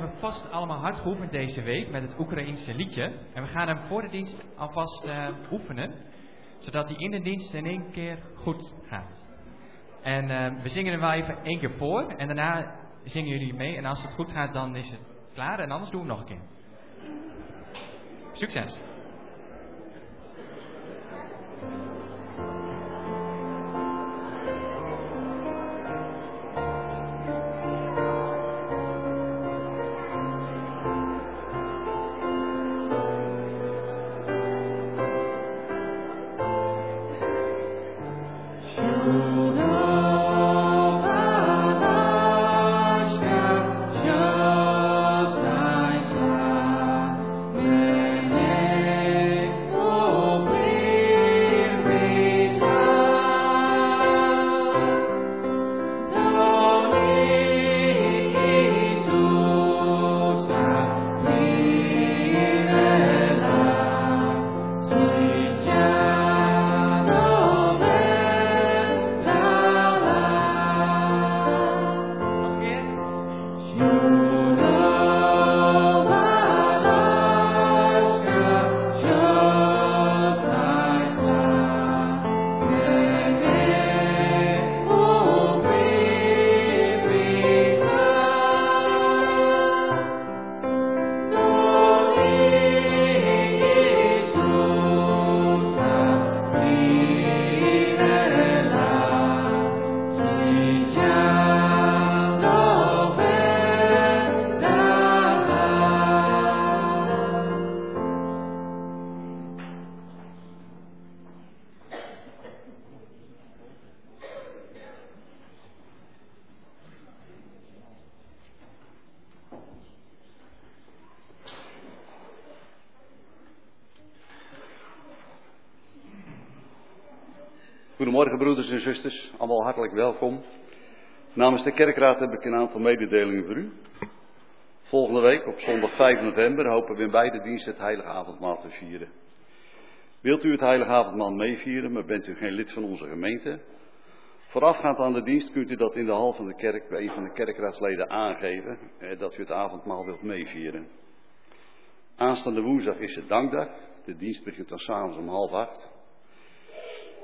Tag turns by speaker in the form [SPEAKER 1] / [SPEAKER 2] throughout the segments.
[SPEAKER 1] hebben vast allemaal hard geoefend deze week met het Oekraïense liedje. En we gaan hem voor de dienst alvast uh, oefenen, zodat hij in de dienst in één keer goed gaat. En uh, we zingen hem wel even één keer voor en daarna zingen jullie mee. En als het goed gaat, dan is het klaar en anders doen we het nog een keer. Succes!
[SPEAKER 2] Goedemorgen broeders en zusters, allemaal hartelijk welkom. Namens de kerkraad heb ik een aantal mededelingen voor u. Volgende week op zondag 5 november hopen we in beide diensten het heilige avondmaal te vieren. Wilt u het heilige avondmaal meevieren, maar bent u geen lid van onze gemeente? Voorafgaand aan de dienst kunt u dat in de hal van de kerk bij een van de kerkraadsleden aangeven, eh, dat u het avondmaal wilt meevieren. Aanstaande woensdag is het dankdag. De dienst begint dan s'avonds om half acht.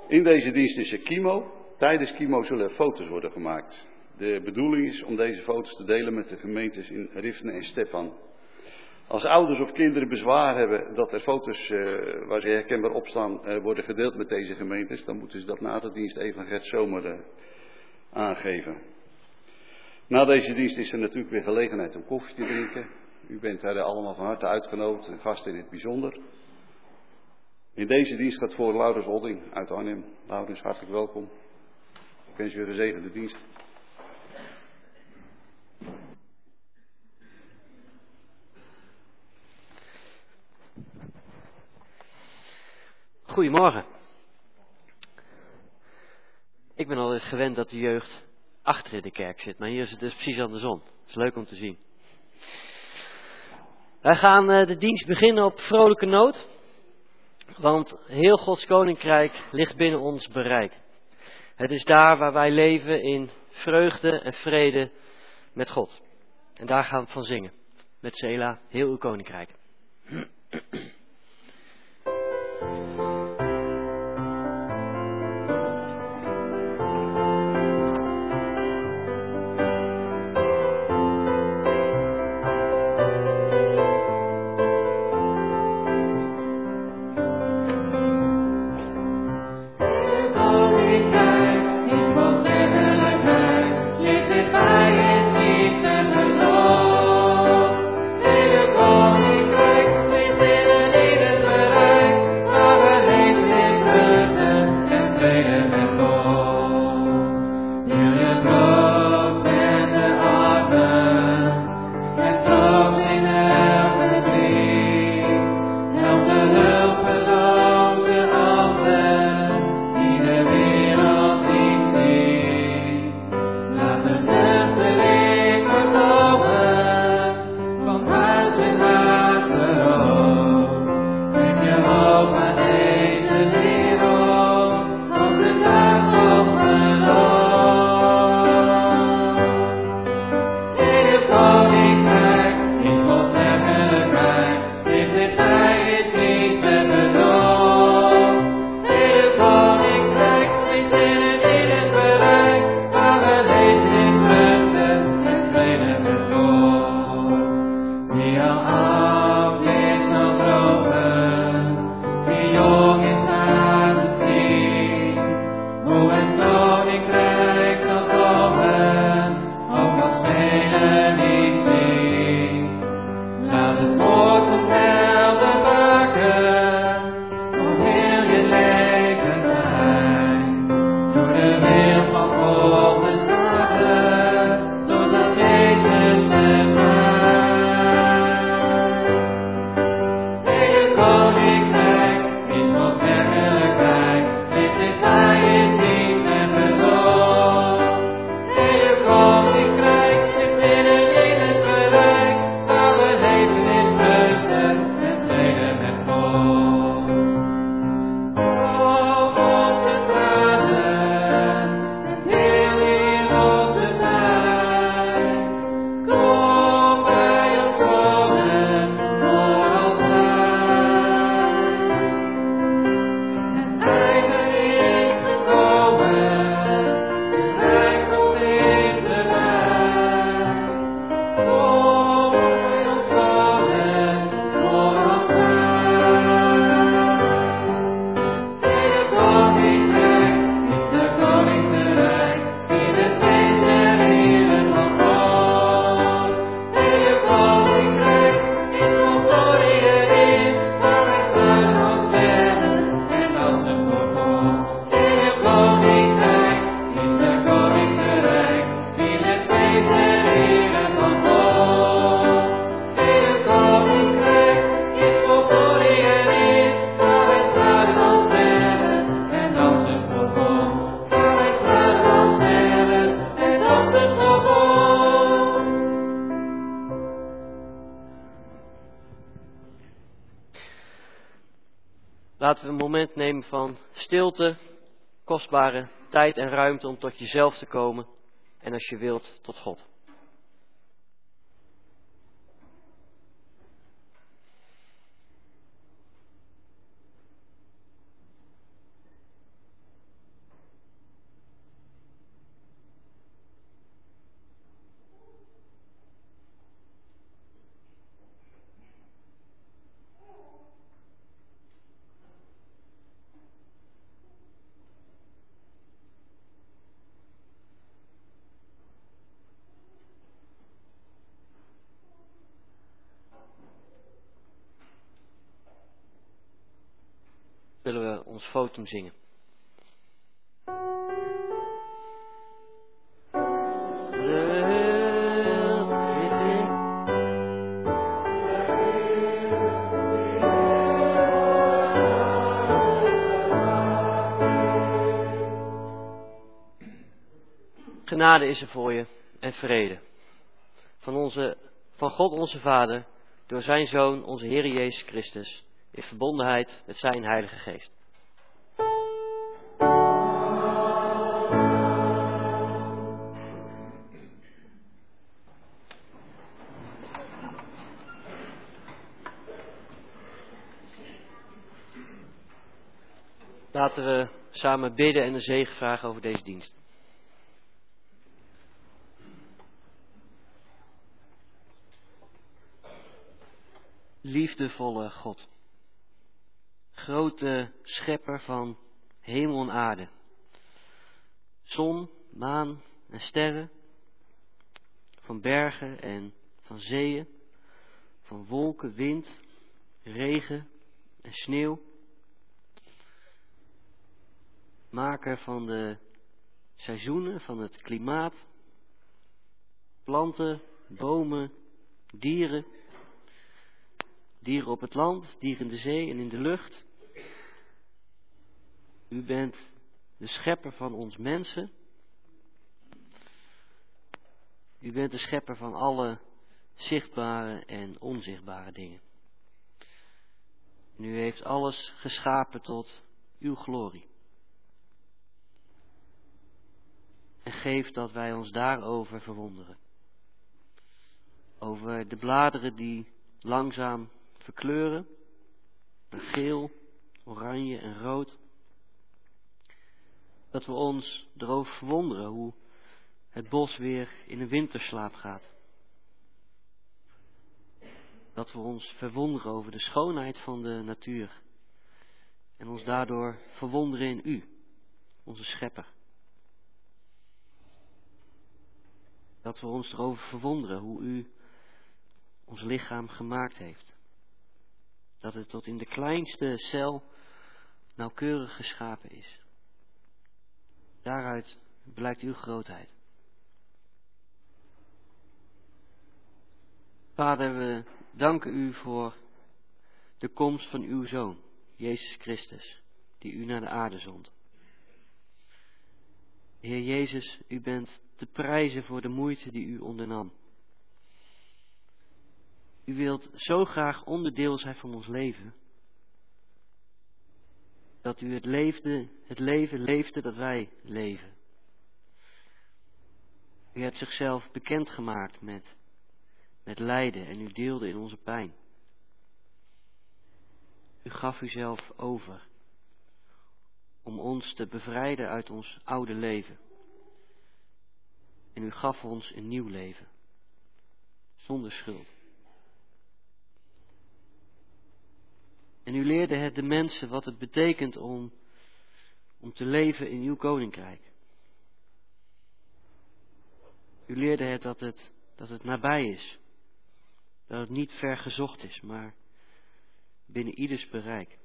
[SPEAKER 2] In deze dienst is er kimo. Tijdens kimo zullen er foto's worden gemaakt. De bedoeling is om deze foto's te delen met de gemeentes in Rifne en Stefan. Als ouders of kinderen bezwaar hebben dat er foto's uh, waar ze herkenbaar op staan uh, worden gedeeld met deze gemeentes, dan moeten ze dat na de dienst even aan Gert Zomer uh, aangeven. Na deze dienst is er natuurlijk weer gelegenheid om koffie te drinken. U bent daar allemaal van harte uitgenodigd en gasten in het bijzonder. In deze dienst gaat voor Laurens Olding uit Arnhem. Laurens, hartelijk welkom. Ik wens je een gezegende dienst.
[SPEAKER 3] Goedemorgen. Ik ben altijd gewend dat de jeugd achter in de kerk zit, maar hier is het dus precies andersom. Het is leuk om te zien. Wij gaan eh, de dienst beginnen op vrolijke noot. Want heel Gods koninkrijk ligt binnen ons bereik. Het is daar waar wij leven in vreugde en vrede met God. En daar gaan we van zingen. Met Sela, heel uw koninkrijk. Nemen van stilte, kostbare tijd en ruimte om tot jezelf te komen en als je wilt tot God. willen we ons zingen. Genade is er voor je en vrede. Van, onze, van God onze Vader, door zijn Zoon, onze Heer Jezus Christus in verbondenheid met zijn Heilige Geest. Laten we samen bidden en een zegen vragen over deze dienst. Liefdevolle God grote schepper van hemel en aarde. Zon, maan en sterren, van bergen en van zeeën, van wolken, wind, regen en sneeuw. Maker van de seizoenen, van het klimaat, planten, bomen, dieren, dieren op het land, dieren in de zee en in de lucht. U bent de schepper van ons mensen. U bent de schepper van alle zichtbare en onzichtbare dingen. En u heeft alles geschapen tot uw glorie. En geeft dat wij ons daarover verwonderen. Over de bladeren die langzaam verkleuren, naar geel, oranje en rood dat we ons erover verwonderen hoe het bos weer in een winterslaap gaat. Dat we ons verwonderen over de schoonheid van de natuur en ons daardoor verwonderen in U, onze Schepper. Dat we ons erover verwonderen hoe U ons lichaam gemaakt heeft. Dat het tot in de kleinste cel nauwkeurig geschapen is. Daaruit blijkt uw grootheid. Vader, we danken u voor de komst van uw Zoon, Jezus Christus, die u naar de aarde zond. Heer Jezus, u bent te prijzen voor de moeite die u ondernam. U wilt zo graag onderdeel zijn van ons leven dat u het, leefde, het leven leefde dat wij leven. U hebt zichzelf bekendgemaakt met, met lijden en u deelde in onze pijn. U gaf uzelf over om ons te bevrijden uit ons oude leven. En u gaf ons een nieuw leven, zonder schuld. En u leerde het de mensen wat het betekent om, om te leven in uw koninkrijk. U leerde het dat, het dat het nabij is. Dat het niet ver gezocht is, maar binnen ieders bereik.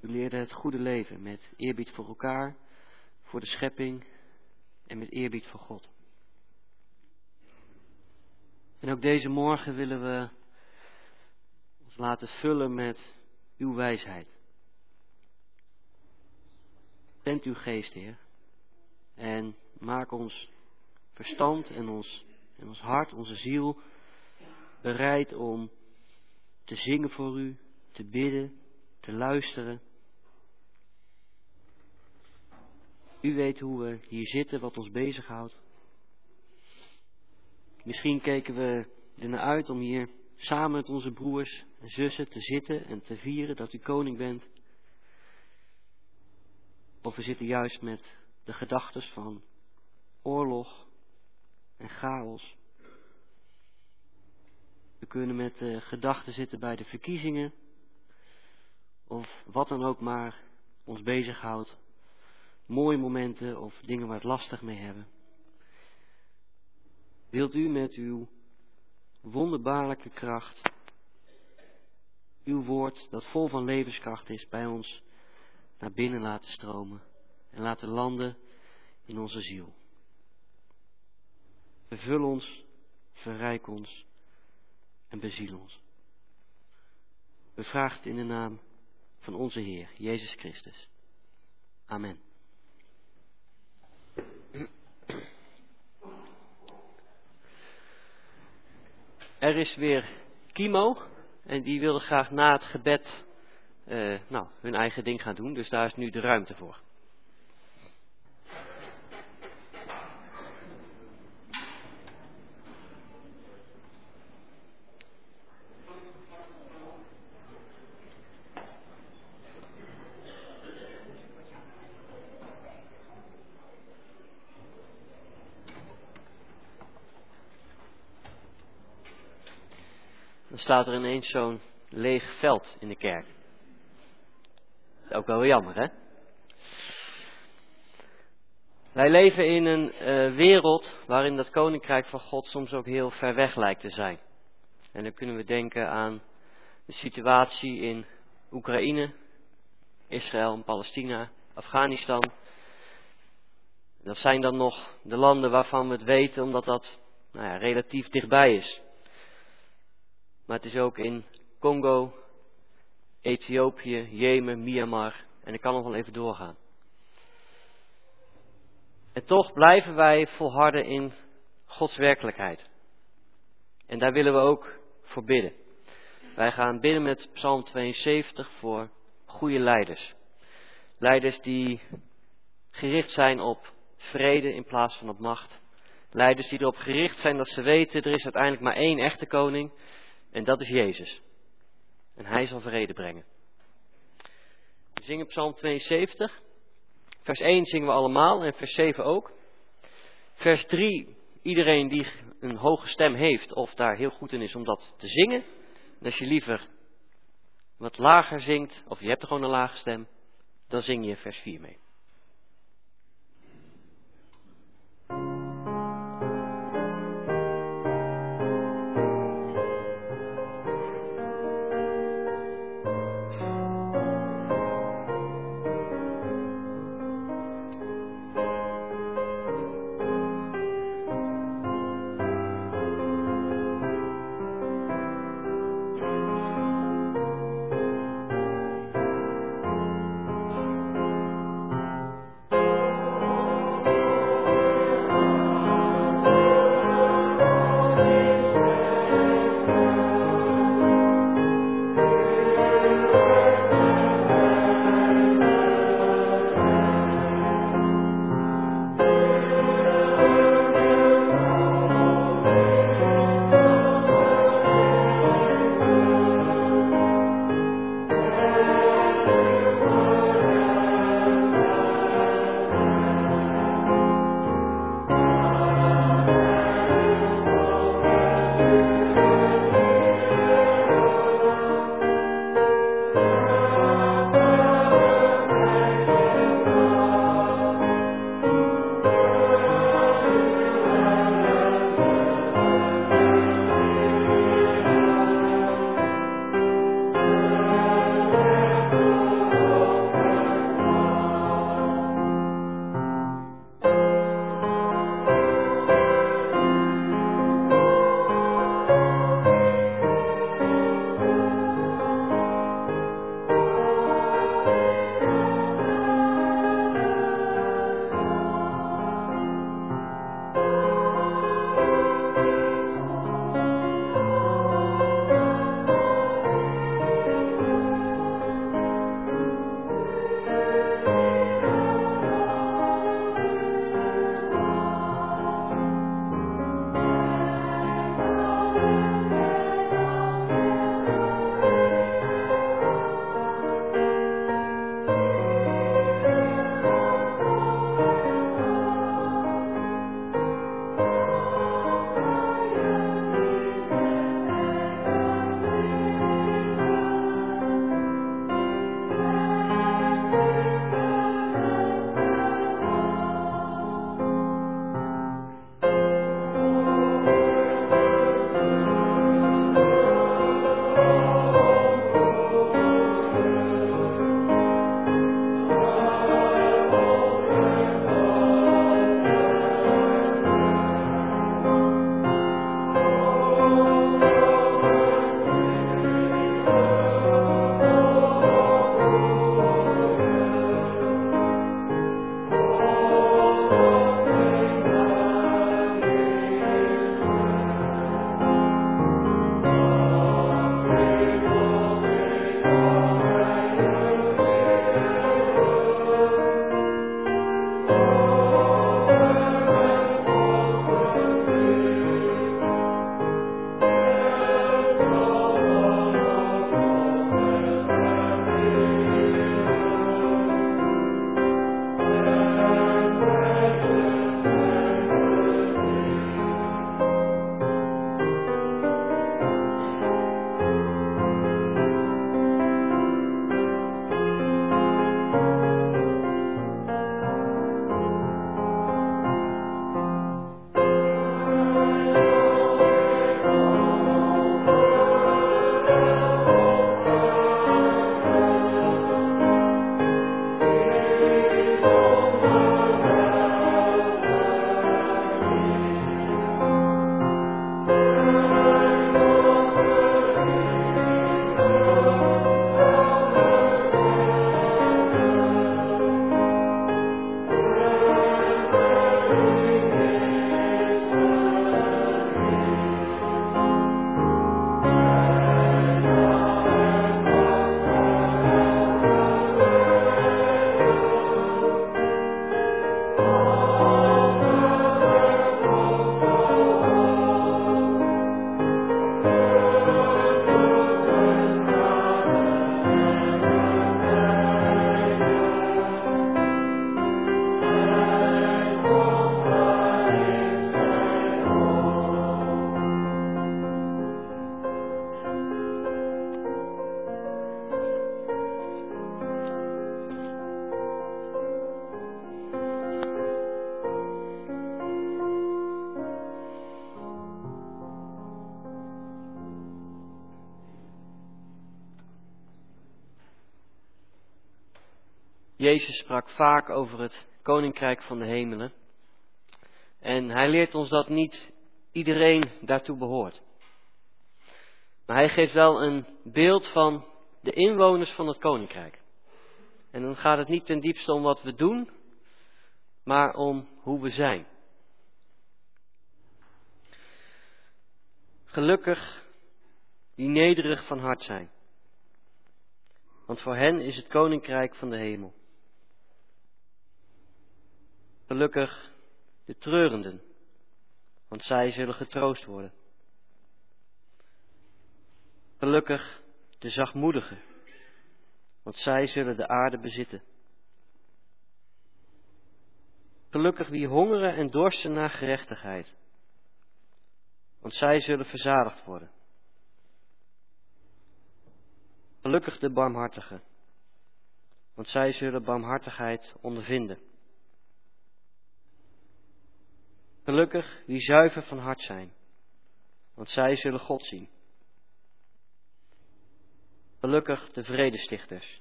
[SPEAKER 3] U leerde het goede leven met eerbied voor elkaar, voor de schepping en met eerbied voor God. En ook deze morgen willen we laten vullen met uw wijsheid. Bent uw geest, Heer. En maak ons verstand en ons, en ons hart, onze ziel bereid om te zingen voor u, te bidden, te luisteren. U weet hoe we hier zitten, wat ons bezighoudt. Misschien keken we er naar uit om hier samen met onze broers en zussen te zitten en te vieren dat u koning bent. Of we zitten juist met de gedachten van oorlog en chaos. We kunnen met de gedachten zitten bij de verkiezingen. Of wat dan ook maar ons bezighoudt. Mooie momenten of dingen waar we het lastig mee hebben. Wilt u met uw wonderbaarlijke kracht, uw woord dat vol van levenskracht is, bij ons naar binnen laten stromen en laten landen in onze ziel. Vervul ons, verrijk ons en beziel ons. We vragen in de naam van onze Heer, Jezus Christus. Amen. Er is weer Kimo en die wilde graag na het gebed uh, nou, hun eigen ding gaan doen, dus daar is nu de ruimte voor. Dan staat er ineens zo'n leeg veld in de kerk. ook wel jammer, hè? Wij leven in een uh, wereld waarin dat koninkrijk van God soms ook heel ver weg lijkt te zijn. En dan kunnen we denken aan de situatie in Oekraïne, Israël Palestina, Afghanistan. Dat zijn dan nog de landen waarvan we het weten, omdat dat nou ja, relatief dichtbij is. Maar het is ook in Congo, Ethiopië, Jemen, Myanmar. En ik kan nog wel even doorgaan. En toch blijven wij volharden in Gods werkelijkheid. En daar willen we ook voor bidden. Wij gaan bidden met Psalm 72 voor goede leiders. Leiders die gericht zijn op vrede in plaats van op macht. Leiders die erop gericht zijn dat ze weten er is uiteindelijk maar één echte koning. En dat is Jezus. En hij zal vrede brengen. We zingen Psalm 72. Vers 1 zingen we allemaal en vers 7 ook. Vers 3, iedereen die een hoge stem heeft of daar heel goed in is om dat te zingen. En als je liever wat lager zingt, of je hebt gewoon een lage stem, dan zing je vers 4 mee. Jezus sprak vaak over het koninkrijk van de hemelen. En hij leert ons dat niet iedereen daartoe behoort. Maar hij geeft wel een beeld van de inwoners van het koninkrijk. En dan gaat het niet ten diepste om wat we doen, maar om hoe we zijn. Gelukkig die nederig van hart zijn. Want voor hen is het koninkrijk van de hemel. Gelukkig de treurenden, want zij zullen getroost worden. Gelukkig de zachtmoedigen, want zij zullen de aarde bezitten. Gelukkig wie hongeren en dorsten naar gerechtigheid, want zij zullen verzadigd worden. Gelukkig de barmhartigen, want zij zullen barmhartigheid ondervinden. Gelukkig wie zuiver van hart zijn, want zij zullen God zien. Gelukkig de vredestichters,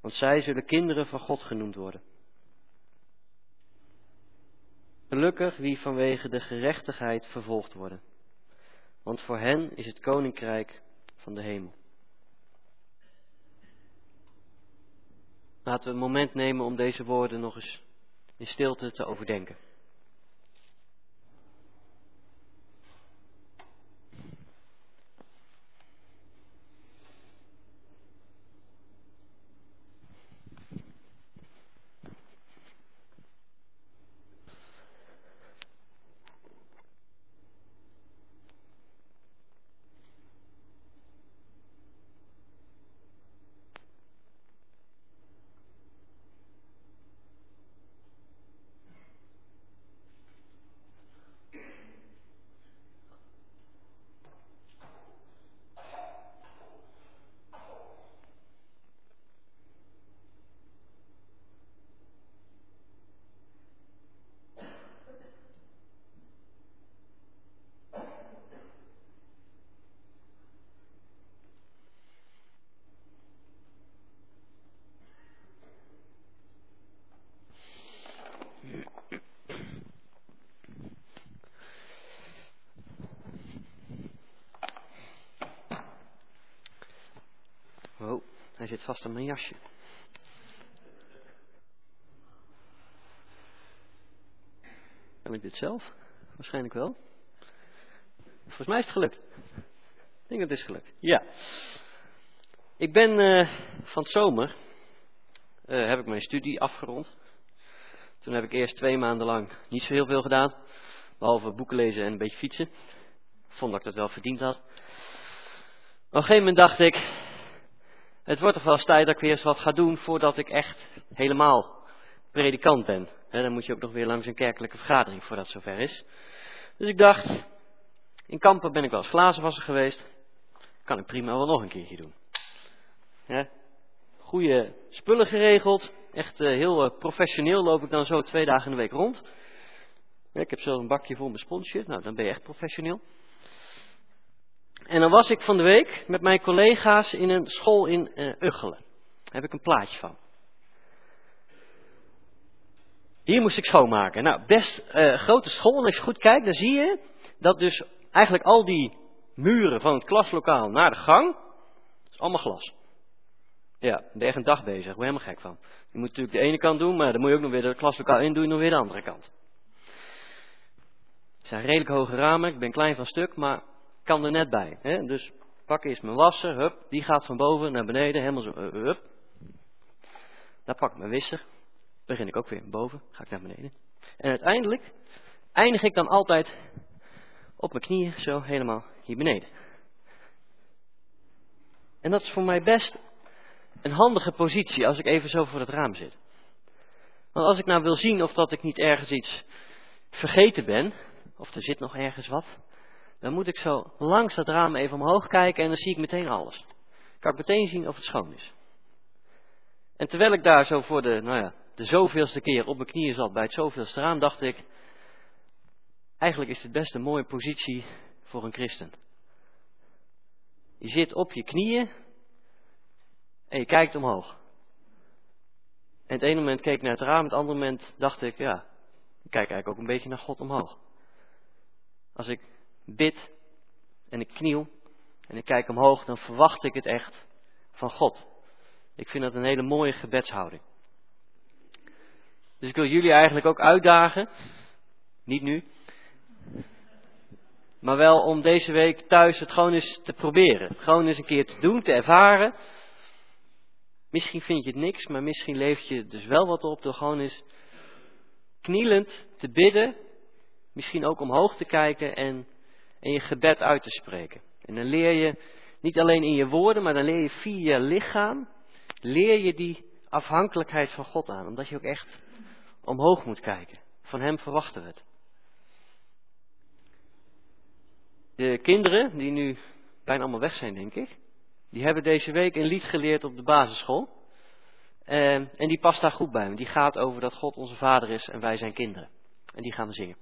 [SPEAKER 3] want zij zullen kinderen van God genoemd worden. Gelukkig wie vanwege de gerechtigheid vervolgd worden, want voor hen is het koninkrijk van de hemel. Laten we een moment nemen om deze woorden nog eens in stilte te overdenken. zit vast aan mijn jasje. Heb ik dit zelf? Waarschijnlijk wel. Volgens mij is het gelukt. Ik denk dat het is gelukt. Ja. Ik ben uh, van het zomer, uh, heb ik mijn studie afgerond. Toen heb ik eerst twee maanden lang niet zo heel veel gedaan. Behalve boeken lezen en een beetje fietsen. Vond dat ik dat wel verdiend had. Op een gegeven moment dacht ik, het wordt toch wel eens tijd dat ik weer eens wat ga doen voordat ik echt helemaal predikant ben. dan moet je ook nog weer langs een kerkelijke vergadering voordat het zover is. Dus ik dacht, in Kampen ben ik wel eens glazenwasser geweest. Kan ik prima wel nog een keertje doen. goede spullen geregeld. Echt uh, heel uh, professioneel loop ik dan zo twee dagen in de week rond. ik heb zo een bakje vol mijn sponsje. Nou, dan ben je echt professioneel. En dan was ik van de week met mijn collega's in een school in uh, Uggelen. Daar heb ik een plaatje van. Hier moest ik schoonmaken. Nou, best uh, grote school. En als je goed kijkt, dan zie je dat dus eigenlijk al die muren van het klaslokaal naar de gang, is allemaal glas. Ja, daar ben je echt een dag bezig. Ik ben helemaal gek van. Je moet natuurlijk de ene kant doen, maar dan moet je ook nog weer het klaslokaal in doen, nog weer de andere kant. Het zijn redelijk hoge ramen. Ik ben klein van stuk, maar kan er net bij. Hè? Dus pak eerst mijn wasser, hup, die gaat van boven naar beneden, helemaal zo, uh, hup. Dan pak ik mijn wisser, begin ik ook weer boven, ga ik naar beneden. En uiteindelijk eindig ik dan altijd op mijn knieën, zo helemaal hier beneden. En dat is voor mij best een handige positie als ik even zo voor het raam zit. Want als ik nou wil zien of dat ik niet ergens iets vergeten ben, of er zit nog ergens wat, dan moet ik zo langs dat raam even omhoog kijken en dan zie ik meteen alles. Kan ik meteen zien of het schoon is. En terwijl ik daar zo voor de, nou ja, de zoveelste keer op mijn knieën zat bij het zoveelste raam, dacht ik, eigenlijk is dit best een mooie positie voor een christen. Je zit op je knieën en je kijkt omhoog.
[SPEAKER 4] En het ene moment keek ik naar het raam, het andere moment dacht ik, ja, ik kijk eigenlijk ook een beetje naar God omhoog. Als ik bid en ik kniel en ik kijk omhoog, dan verwacht ik het echt van God. Ik vind dat een hele mooie gebedshouding. Dus ik wil jullie eigenlijk ook uitdagen, niet nu, maar wel om deze week thuis het gewoon eens te proberen. Gewoon eens een keer te doen, te ervaren. Misschien vind je het niks, maar misschien leeft je dus wel wat op door gewoon eens knielend te bidden. Misschien ook omhoog te kijken en, en je gebed uit te spreken. En dan leer je niet alleen in je woorden, maar dan leer je via je lichaam, leer je die afhankelijkheid van God aan. Omdat je ook echt omhoog moet kijken. Van Hem verwachten we het. De kinderen, die nu bijna allemaal weg zijn, denk ik, die hebben deze week een lied geleerd op de basisschool. Uh, en die past daar goed bij. Die gaat over dat God onze vader is en wij zijn kinderen. En die gaan we zingen.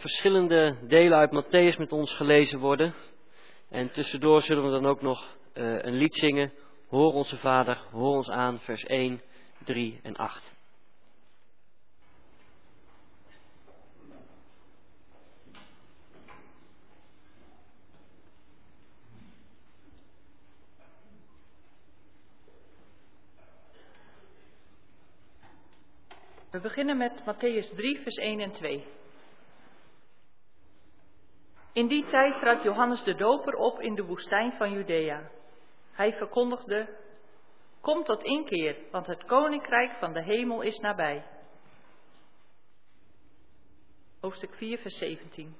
[SPEAKER 4] Verschillende delen uit Matthäus met ons gelezen worden. En tussendoor zullen we dan ook nog uh, een lied zingen. Hoor onze Vader, hoor ons aan, vers 1, 3 en 8.
[SPEAKER 5] We beginnen met Matthäus 3, vers 1 en 2. In die tijd trad Johannes de Doper op in de woestijn van Judea. Hij verkondigde: Kom tot inkeer, want het koninkrijk van de hemel is nabij. Hoofdstuk 4, vers 17.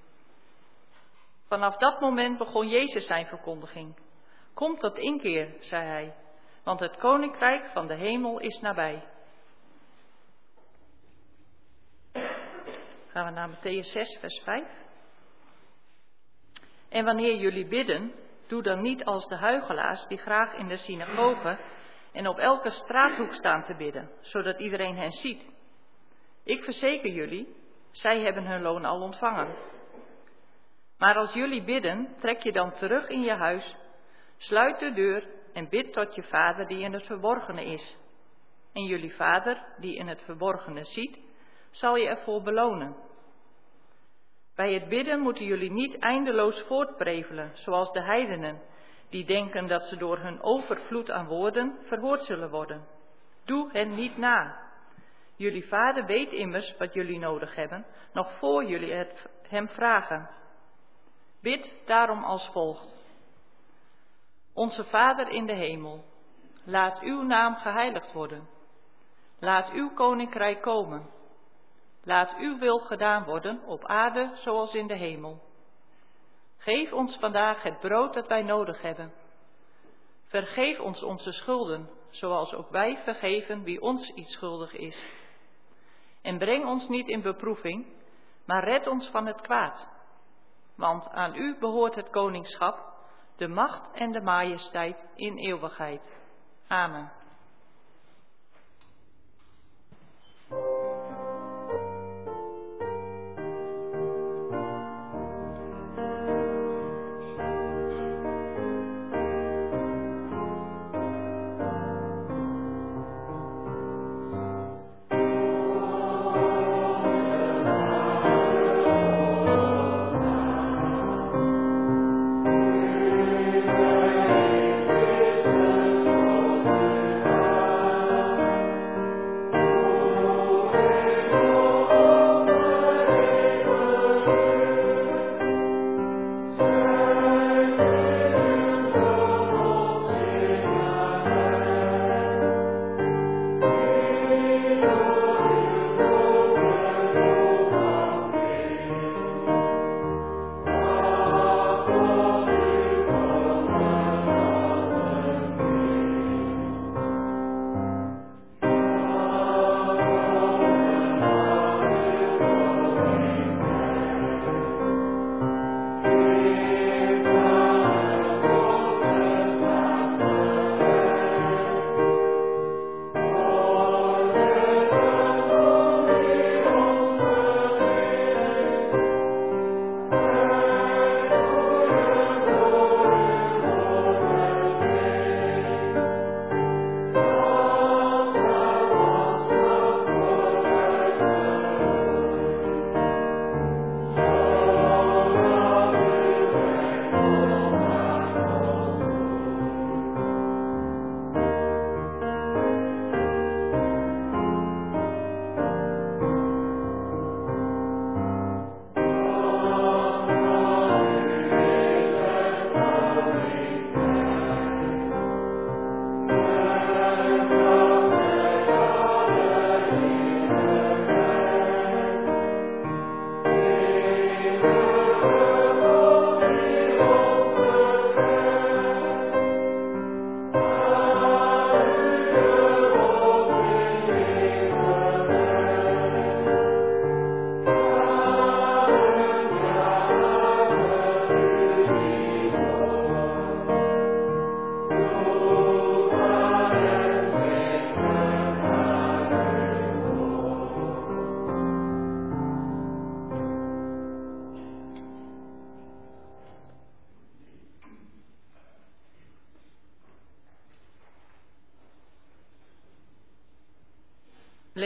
[SPEAKER 5] Vanaf dat moment begon Jezus zijn verkondiging. Kom tot inkeer, zei hij, want het koninkrijk van de hemel is nabij. Gaan we naar Matthäus 6, vers 5. En wanneer jullie bidden, doe dan niet als de huigelaars die graag in de synagoge en op elke straathoek staan te bidden, zodat iedereen hen ziet. Ik verzeker jullie, zij hebben hun loon al ontvangen. Maar als jullie bidden, trek je dan terug in je huis, sluit de deur en bid tot je vader die in het verborgene is. En jullie vader, die in het verborgene ziet, zal je ervoor belonen. Bij het bidden moeten jullie niet eindeloos voortprevelen, zoals de heidenen, die denken dat ze door hun overvloed aan woorden verhoord zullen worden. Doe hen niet na. Jullie vader weet immers wat jullie nodig hebben, nog voor jullie het hem vragen. Bid daarom als volgt. Onze Vader in de hemel, laat uw naam geheiligd worden. Laat uw koninkrijk komen. Laat uw wil gedaan worden op aarde zoals in de hemel. Geef ons vandaag het brood dat wij nodig hebben. Vergeef ons onze schulden, zoals ook wij vergeven wie ons iets schuldig is. En breng ons niet in beproeving, maar red ons van het kwaad. Want aan u behoort het koningschap, de macht en de majesteit in eeuwigheid. Amen.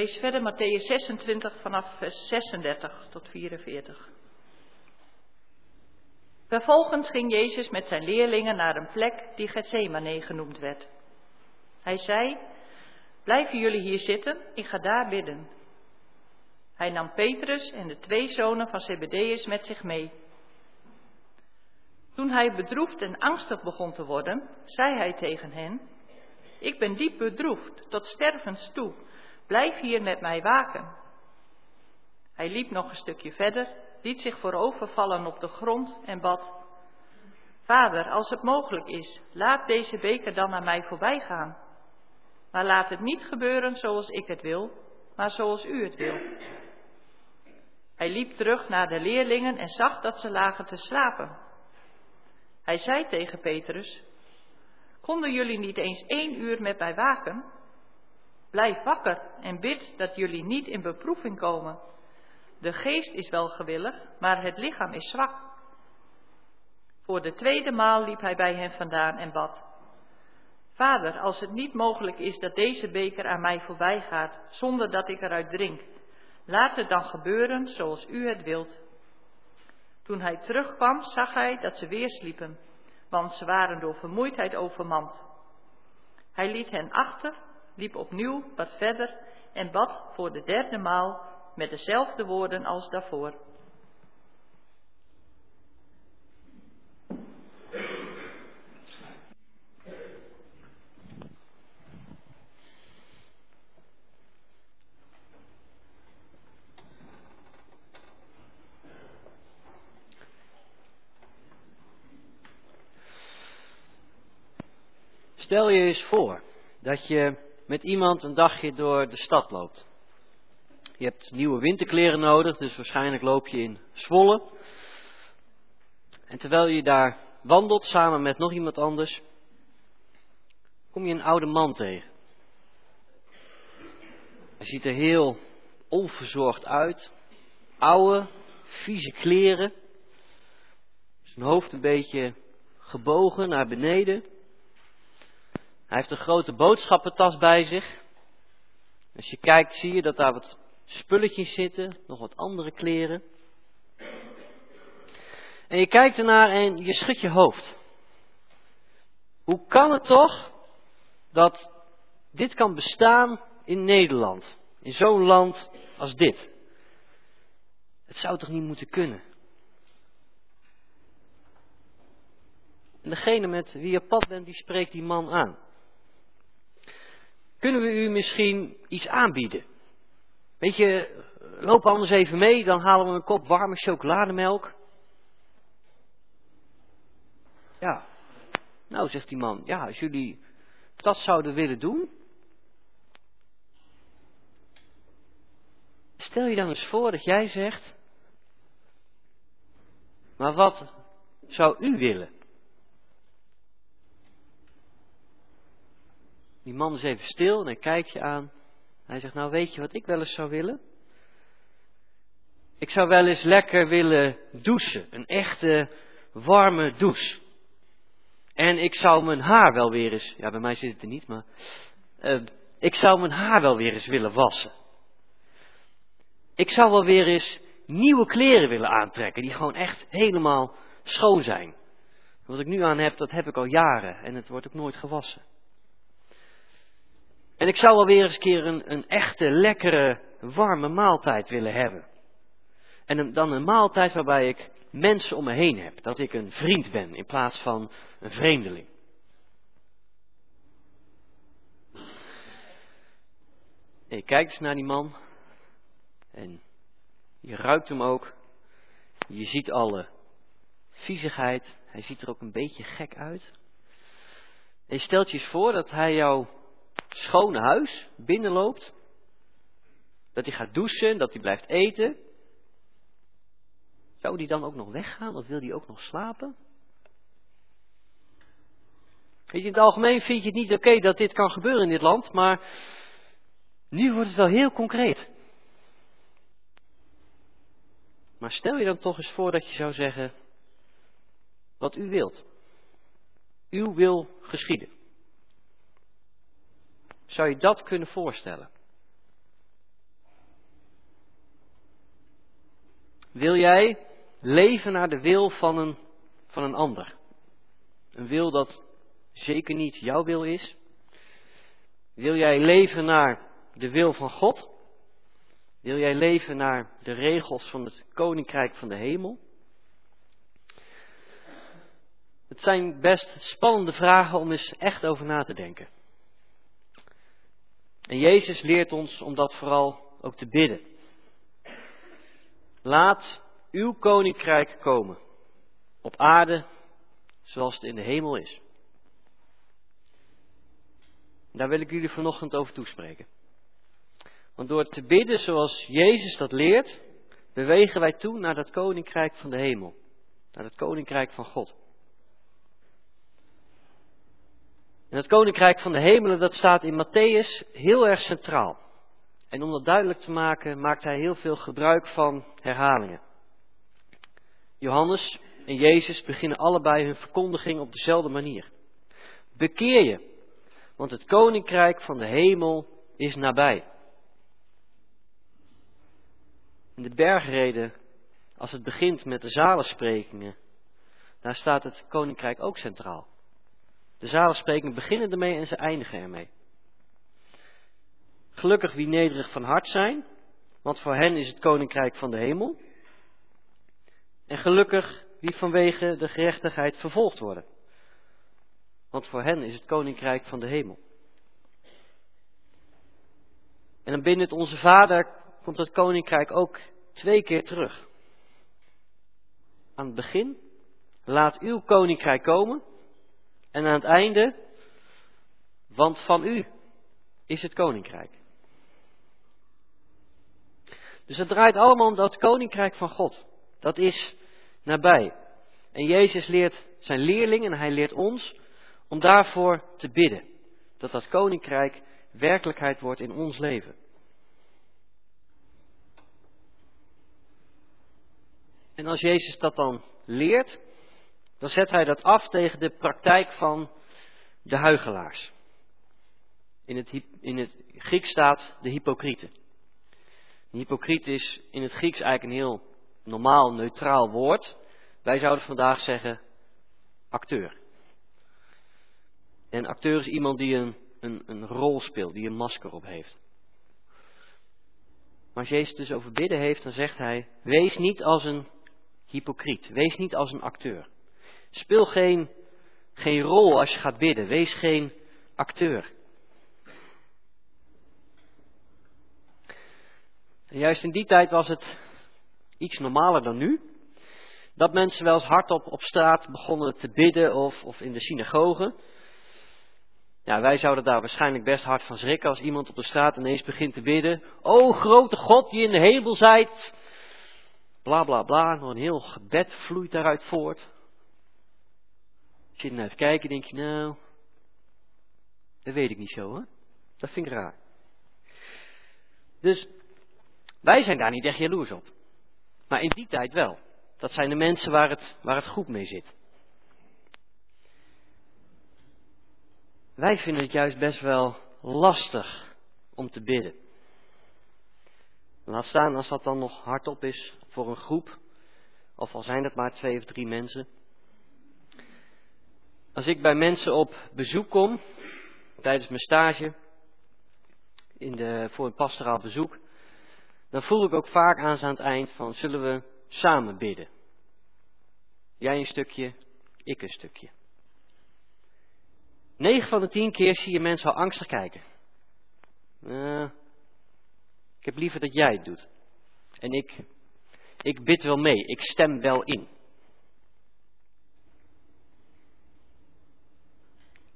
[SPEAKER 5] Lees verder Matthäus 26 vanaf vers 36 tot 44. Vervolgens ging Jezus met zijn leerlingen naar een plek die Gethsemane genoemd werd. Hij zei, blijven jullie hier zitten, ik ga daar bidden. Hij nam Petrus en de twee zonen van Zebedeus met zich mee. Toen hij bedroefd en angstig begon te worden, zei hij tegen hen, ik ben diep bedroefd, tot stervens toe. Blijf hier met mij waken. Hij liep nog een stukje verder, liet zich voorover vallen op de grond en bad. Vader, als het mogelijk is, laat deze beker dan naar mij voorbij gaan. Maar laat het niet gebeuren zoals ik het wil, maar zoals u het wil. Hij liep terug naar de leerlingen en zag dat ze lagen te slapen. Hij zei tegen Petrus, konden jullie niet eens één uur met mij waken? Blijf wakker en bid dat jullie niet in beproeving komen. De geest is wel gewillig, maar het lichaam is zwak. Voor de tweede maal liep hij bij hen vandaan en bad. Vader, als het niet mogelijk is dat deze beker aan mij voorbij gaat, zonder dat ik eruit drink, laat het dan gebeuren zoals u het wilt. Toen hij terugkwam, zag hij dat ze weer sliepen, want ze waren door vermoeidheid overmand. Hij liet hen achter, liep opnieuw wat verder en bad voor de derde maal met dezelfde woorden als daarvoor.
[SPEAKER 3] Stel je eens voor dat je met iemand een dagje door de stad loopt. Je hebt nieuwe winterkleren nodig, dus waarschijnlijk loop je in Zwolle. En terwijl je daar wandelt samen met nog iemand anders, kom je een oude man tegen. Hij ziet er heel onverzorgd uit. Oude, vieze kleren. Zijn hoofd een beetje gebogen naar beneden. Hij heeft een grote boodschappentas bij zich. Als je kijkt zie je dat daar wat spulletjes zitten, nog wat andere kleren. En je kijkt ernaar en je schudt je hoofd. Hoe kan het toch dat dit kan bestaan in Nederland? In zo'n land als dit? Het zou toch niet moeten kunnen? En degene met wie je pad bent, die spreekt die man aan. Kunnen we u misschien iets aanbieden? Weet je, loop anders even mee, dan halen we een kop warme chocolademelk. Ja, nou zegt die man, ja, als jullie dat zouden willen doen. Stel je dan eens voor dat jij zegt, maar wat zou u willen? Die man is even stil en hij kijkt je aan. Hij zegt, nou weet je wat ik wel eens zou willen? Ik zou wel eens lekker willen douchen. Een echte warme douche. En ik zou mijn haar wel weer eens, ja bij mij zit het er niet, maar uh, ik zou mijn haar wel weer eens willen wassen. Ik zou wel weer eens nieuwe kleren willen aantrekken, die gewoon echt helemaal schoon zijn. Wat ik nu aan heb, dat heb ik al jaren en het wordt ook nooit gewassen. En ik zou wel weer eens een keer een, een echte, lekkere, warme maaltijd willen hebben. En dan een maaltijd waarbij ik mensen om me heen heb. Dat ik een vriend ben in plaats van een vreemdeling. En je kijkt eens naar die man. En je ruikt hem ook. Je ziet alle viezigheid. Hij ziet er ook een beetje gek uit. En je stelt je eens voor dat hij jou schone huis binnenloopt. Dat hij gaat douchen, dat hij blijft eten. Zou die dan ook nog weggaan of wil hij ook nog slapen? Weet je, in het algemeen vind je het niet oké dat dit kan gebeuren in dit land, maar nu wordt het wel heel concreet. Maar stel je dan toch eens voor dat je zou zeggen, wat u wilt. Uw wil geschieden. Zou je dat kunnen voorstellen? Wil jij leven naar de wil van een, van een ander? Een wil dat zeker niet jouw wil is? Wil jij leven naar de wil van God? Wil jij leven naar de regels van het koninkrijk van de hemel? Het zijn best spannende vragen om eens echt over na te denken. En Jezus leert ons om dat vooral ook te bidden. Laat uw koninkrijk komen. Op aarde zoals het in de hemel is. Daar wil ik jullie vanochtend over toespreken. Want door te bidden zoals Jezus dat leert, bewegen wij toe naar dat koninkrijk van de hemel. Naar het koninkrijk van God. En het koninkrijk van de hemelen, dat staat in Matthäus heel erg centraal. En om dat duidelijk te maken, maakt hij heel veel gebruik van herhalingen. Johannes en Jezus beginnen allebei hun verkondiging op dezelfde manier. Bekeer je, want het koninkrijk van de hemel is nabij. In de bergreden, als het begint met de zalensprekingen, daar staat het koninkrijk ook centraal. De zalensprekingen beginnen ermee en ze eindigen ermee. Gelukkig wie nederig van hart zijn, want voor hen is het koninkrijk van de hemel. En gelukkig wie vanwege de gerechtigheid vervolgd worden, want voor hen is het koninkrijk van de hemel. En dan binnen het Onze Vader komt het koninkrijk ook twee keer terug. Aan het begin, laat uw koninkrijk komen. En aan het einde, want van u is het koninkrijk. Dus het draait allemaal om dat koninkrijk van God. Dat is nabij. En Jezus leert zijn leerlingen en hij leert ons om daarvoor te bidden. Dat dat koninkrijk werkelijkheid wordt in ons leven. En als Jezus dat dan leert, dan zet hij dat af tegen de praktijk van de huigelaars. In het, in het Grieks staat de hypocrieten. Een hypocriet is in het Grieks eigenlijk een heel normaal, neutraal woord. Wij zouden vandaag zeggen acteur. En acteur is iemand die een, een, een rol speelt, die een masker op heeft. Maar als Jezus dus over bidden heeft, dan zegt hij: Wees niet als een hypocriet. Wees niet als een acteur. Speel geen, geen rol als je gaat bidden. Wees geen acteur. Juist in die tijd was het iets normaler dan nu. Dat mensen wel eens hardop op straat begonnen te bidden of, of in de synagoge. Ja, wij zouden daar waarschijnlijk best hard van schrikken als iemand op de straat ineens begint te bidden. O grote God die in de hemel zijt. Bla bla bla, nog een heel gebed vloeit daaruit voort. Als je naar het kijken, denk je, nou, dat weet ik niet zo, hè? Dat vind ik raar. Dus wij zijn daar niet echt jaloers op. Maar in die tijd wel. Dat zijn de mensen waar het, waar het goed mee zit. Wij vinden het juist best wel lastig om te bidden. Laat staan als dat dan nog hardop is voor een groep, of al zijn het maar twee of drie mensen. Als ik bij mensen op bezoek kom, tijdens mijn stage, in de, voor een pastoraal bezoek, dan voel ik ook vaak aan aan het eind van, zullen we samen bidden? Jij een stukje, ik een stukje. 9 van de 10 keer zie je mensen al angstig kijken. Uh, ik heb liever dat jij het doet. En ik, ik bid wel mee, ik stem wel in.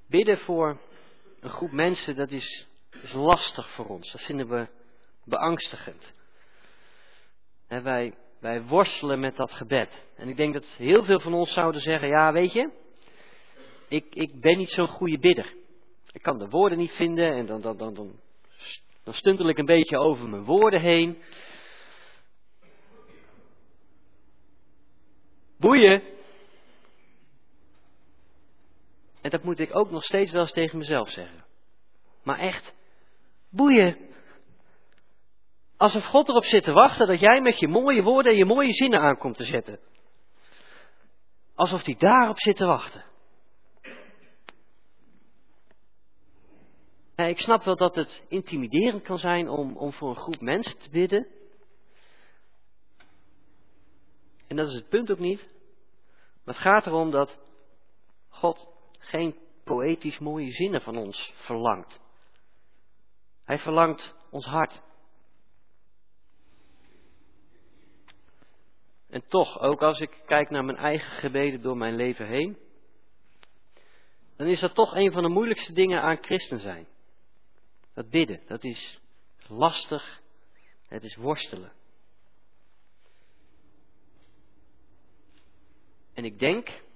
[SPEAKER 3] Bidden voor een groep mensen, dat is, is lastig voor ons. Dat vinden we beangstigend. En wij, wij worstelen met dat gebed. En ik denk dat heel veel van ons zouden zeggen, ja weet je, ik, ik ben niet zo'n goede bidder. Ik kan de woorden niet vinden en dan, dan, dan, dan, dan stuntel ik een beetje over mijn woorden heen. Boeien. En dat moet ik ook nog steeds wel eens tegen mezelf zeggen. Maar echt, boeien. Alsof God erop zit te wachten dat jij met je mooie woorden en je mooie zinnen aankomt te zetten. Alsof hij daarop zit te wachten. ik snap wel dat het intimiderend kan zijn om, om voor een groep mensen te bidden. En dat is het punt ook niet. Maar het gaat erom dat God geen poëtisch mooie zinnen van ons verlangt. Hij verlangt ons hart. En toch, ook als ik kijk naar mijn eigen gebeden door mijn leven heen, dan is dat toch een van de moeilijkste dingen aan christen zijn. Dat bidden, dat is lastig, het is worstelen. En ik denk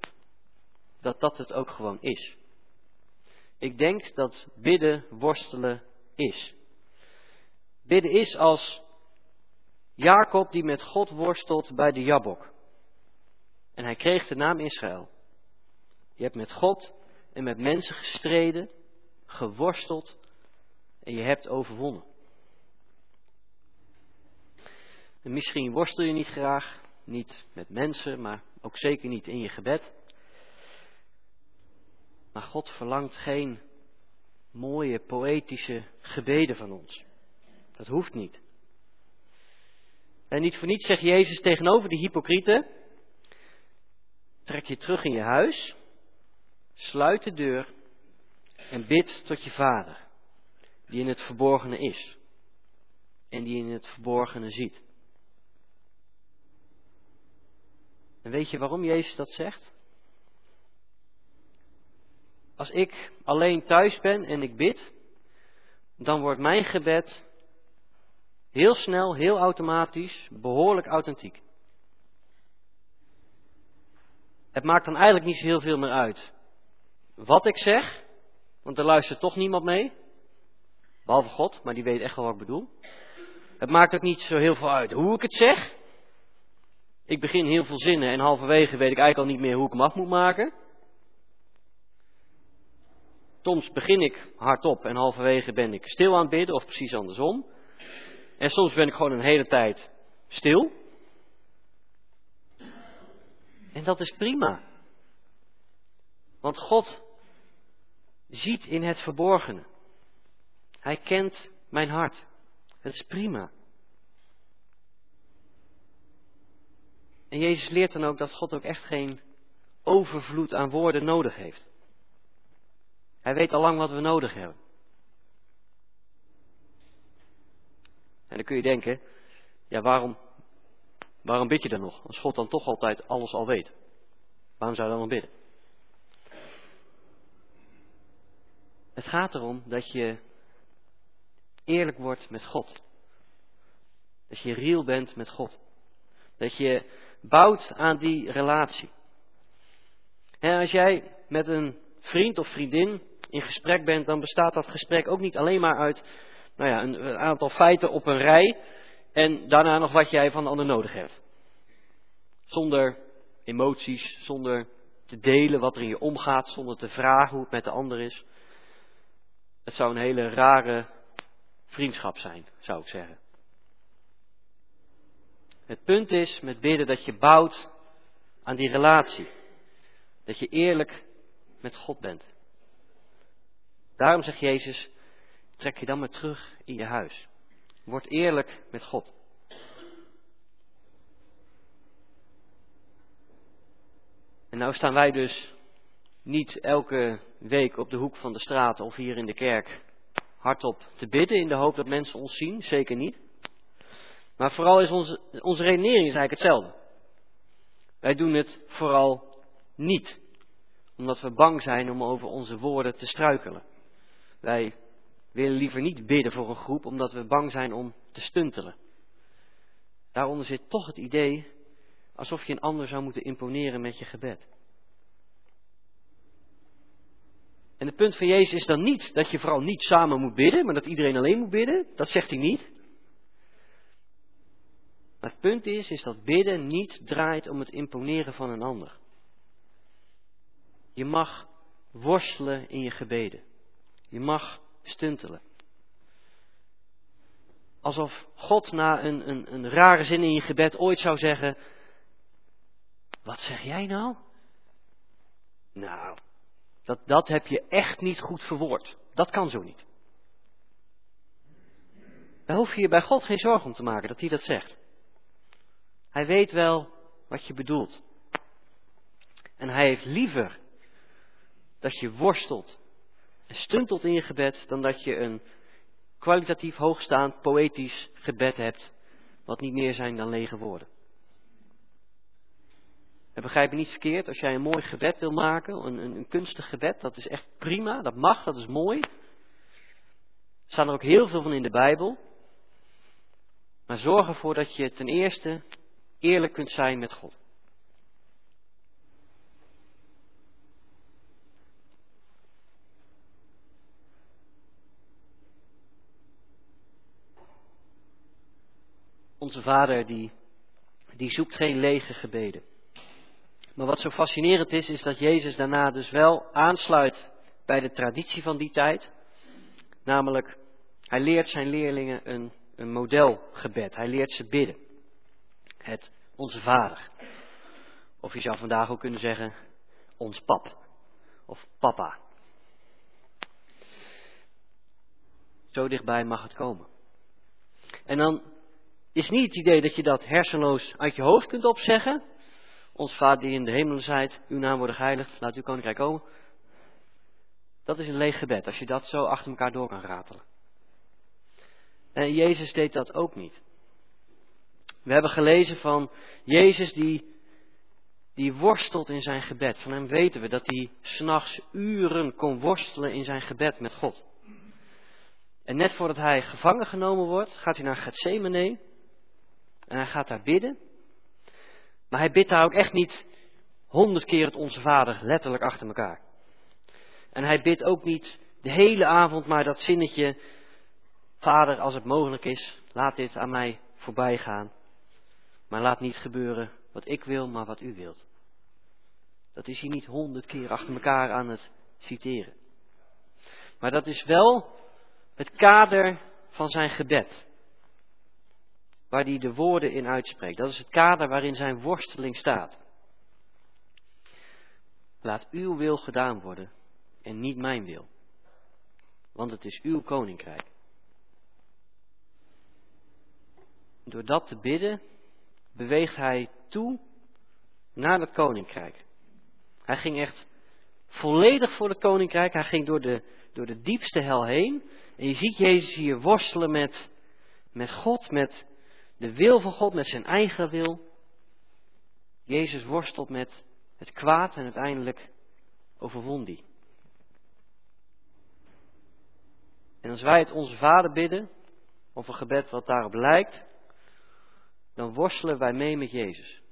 [SPEAKER 3] dat dat het ook gewoon is. Ik denk dat bidden worstelen is. Bidden is als Jacob die met God worstelt bij de Jabok. En hij kreeg de naam Israël. Je hebt met God en met mensen gestreden, geworsteld en je hebt overwonnen. En misschien worstel je niet graag, niet met mensen, maar ook zeker niet in je gebed. Maar God verlangt geen mooie, poëtische gebeden van ons. Dat hoeft niet. En niet voor niets zegt Jezus tegenover die hypocrieten: trek je terug in je huis, sluit de deur en bid tot je vader, die in het verborgene is en die in het verborgene ziet. En weet je waarom Jezus dat zegt? Als ik alleen thuis ben en ik bid, dan wordt mijn gebed heel snel, heel automatisch, behoorlijk authentiek. Het maakt dan eigenlijk niet zo heel veel meer uit wat ik zeg, want er luistert toch niemand mee. Behalve God, maar die weet echt wel wat ik bedoel. Het maakt ook niet zo heel veel uit hoe ik het zeg. Ik begin heel veel zinnen en halverwege weet ik eigenlijk al niet meer hoe ik hem af moet maken. Soms begin ik hardop en halverwege ben ik stil aan het bidden, of precies andersom. En soms ben ik gewoon een hele tijd stil. En dat is prima. Want God ziet in het verborgene. Hij kent mijn hart. Het is prima. En Jezus leert dan ook dat God ook echt geen overvloed aan woorden nodig heeft. Hij weet al lang wat we nodig hebben. En dan kun je denken, ja waarom, waarom bid je dan nog? Als God dan toch altijd alles al weet. Waarom zou je dan nog bidden? Het gaat erom dat je eerlijk wordt met God. Dat je real bent met God. Dat je bouwt aan die relatie. En als jij met een vriend of vriendin in gesprek bent, dan bestaat dat gesprek ook niet alleen maar uit nou ja, een, aantal feiten op een rij en daarna nog wat jij van de ander nodig hebt. Zonder emoties, zonder te delen wat er in je omgaat, zonder te vragen hoe het met de ander is. Het zou een hele rare vriendschap zijn, zou ik zeggen. Het punt is met bidden dat je bouwt aan die relatie. Dat je eerlijk met God bent. Daarom zegt Jezus, trek je dan maar terug in je huis. Word eerlijk met God. En nou staan wij dus niet elke week op de hoek van de straat of hier in de kerk hardop te bidden in de hoop dat mensen ons zien. Zeker niet. Maar vooral is onze, onze redenering eigenlijk hetzelfde. Wij doen het vooral niet. Omdat we bang zijn om over onze woorden te struikelen. Wij willen liever niet bidden voor een groep omdat we bang zijn om te stuntelen. Daaronder zit toch het idee alsof je een ander zou moeten imponeren met je gebed. En het punt van Jezus is dan niet dat je vooral niet samen moet bidden, maar dat iedereen alleen moet bidden. Dat zegt hij niet. Maar het punt is, is dat bidden niet draait om het imponeren van een ander. Je mag worstelen in je gebeden. Je mag stuntelen. Alsof God na een, een, een rare zin in je gebed ooit zou zeggen: Wat zeg jij nou? Nou, dat, dat heb je echt niet goed verwoord. Dat kan zo niet. Daar hoef je je bij God geen zorgen om te maken dat hij dat zegt. Hij weet wel wat je bedoelt. En hij heeft liever dat je worstelt stuntelt in je gebed dan dat je een kwalitatief hoogstaand poëtisch gebed hebt wat niet meer zijn dan lege woorden. En begrijp me niet verkeerd, als jij een mooi gebed wil maken, een, een, een kunstig gebed, dat is echt prima, dat mag, dat is mooi. Er staan er ook heel veel van in de Bijbel. Maar zorg ervoor dat je ten eerste eerlijk kunt zijn met God. Onze vader die, die zoekt geen lege gebeden. Maar wat zo fascinerend is, is dat Jezus daarna dus wel aansluit bij de traditie van die tijd. Namelijk, hij leert zijn leerlingen een, een modelgebed. Hij leert ze bidden. Het Onze Vader. Of je zou vandaag ook kunnen zeggen, ons pap. Of papa. Zo dichtbij mag het komen. En dan is niet het idee dat je dat hersenloos uit je hoofd kunt opzeggen. Ons Vader die in de hemelen zijt, uw naam worden geheiligd, laat uw koninkrijk komen. Dat is een leeg gebed, als je dat zo achter elkaar door kan ratelen. En Jezus deed dat ook niet. We hebben gelezen van Jezus die, die worstelt in zijn gebed. Van hem weten we dat hij s'nachts uren kon worstelen in zijn gebed met God. En net voordat hij gevangen genomen wordt, gaat hij naar Gethsemane. En hij gaat daar bidden. Maar hij bidt daar ook echt niet honderd keer het Onze Vader letterlijk achter elkaar. En hij bidt ook niet de hele avond maar dat zinnetje, Vader, als het mogelijk is, laat dit aan mij voorbij gaan. Maar laat niet gebeuren wat ik wil, maar wat u wilt. Dat is hij niet honderd keer achter elkaar aan het citeren. Maar dat is wel het kader van zijn gebed. Waar hij de woorden in uitspreekt. Dat is het kader waarin zijn worsteling staat. Laat uw wil gedaan worden en niet mijn wil. Want het is uw koninkrijk. Door dat te bidden beweegt hij toe naar het koninkrijk. Hij ging echt volledig voor het koninkrijk. Hij ging door de, door de diepste hel heen. En je ziet Jezus hier worstelen met, met God, met de wil van God, met zijn eigen wil. Jezus worstelt met het kwaad en uiteindelijk overwon die. En als wij het onze Vader bidden, of een gebed wat daarop lijkt, dan worstelen wij mee met Jezus.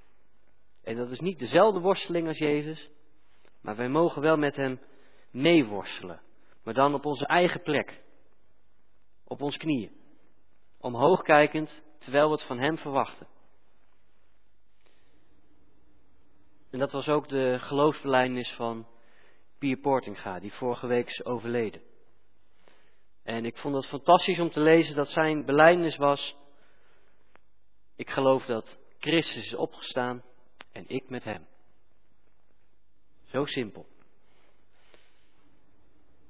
[SPEAKER 3] En dat is niet dezelfde worsteling als Jezus, maar wij mogen wel met Hem meeworstelen. Maar dan op onze eigen plek. Op ons knieën. Omhoog kijkend, terwijl we het van Hem verwachten. En dat was ook de geloofsbelijdenis van Pier Portinga, die vorige week is overleden. En ik vond het fantastisch om te lezen dat zijn belijdenis was ik geloof dat Christus is opgestaan en ik met hem. Zo simpel.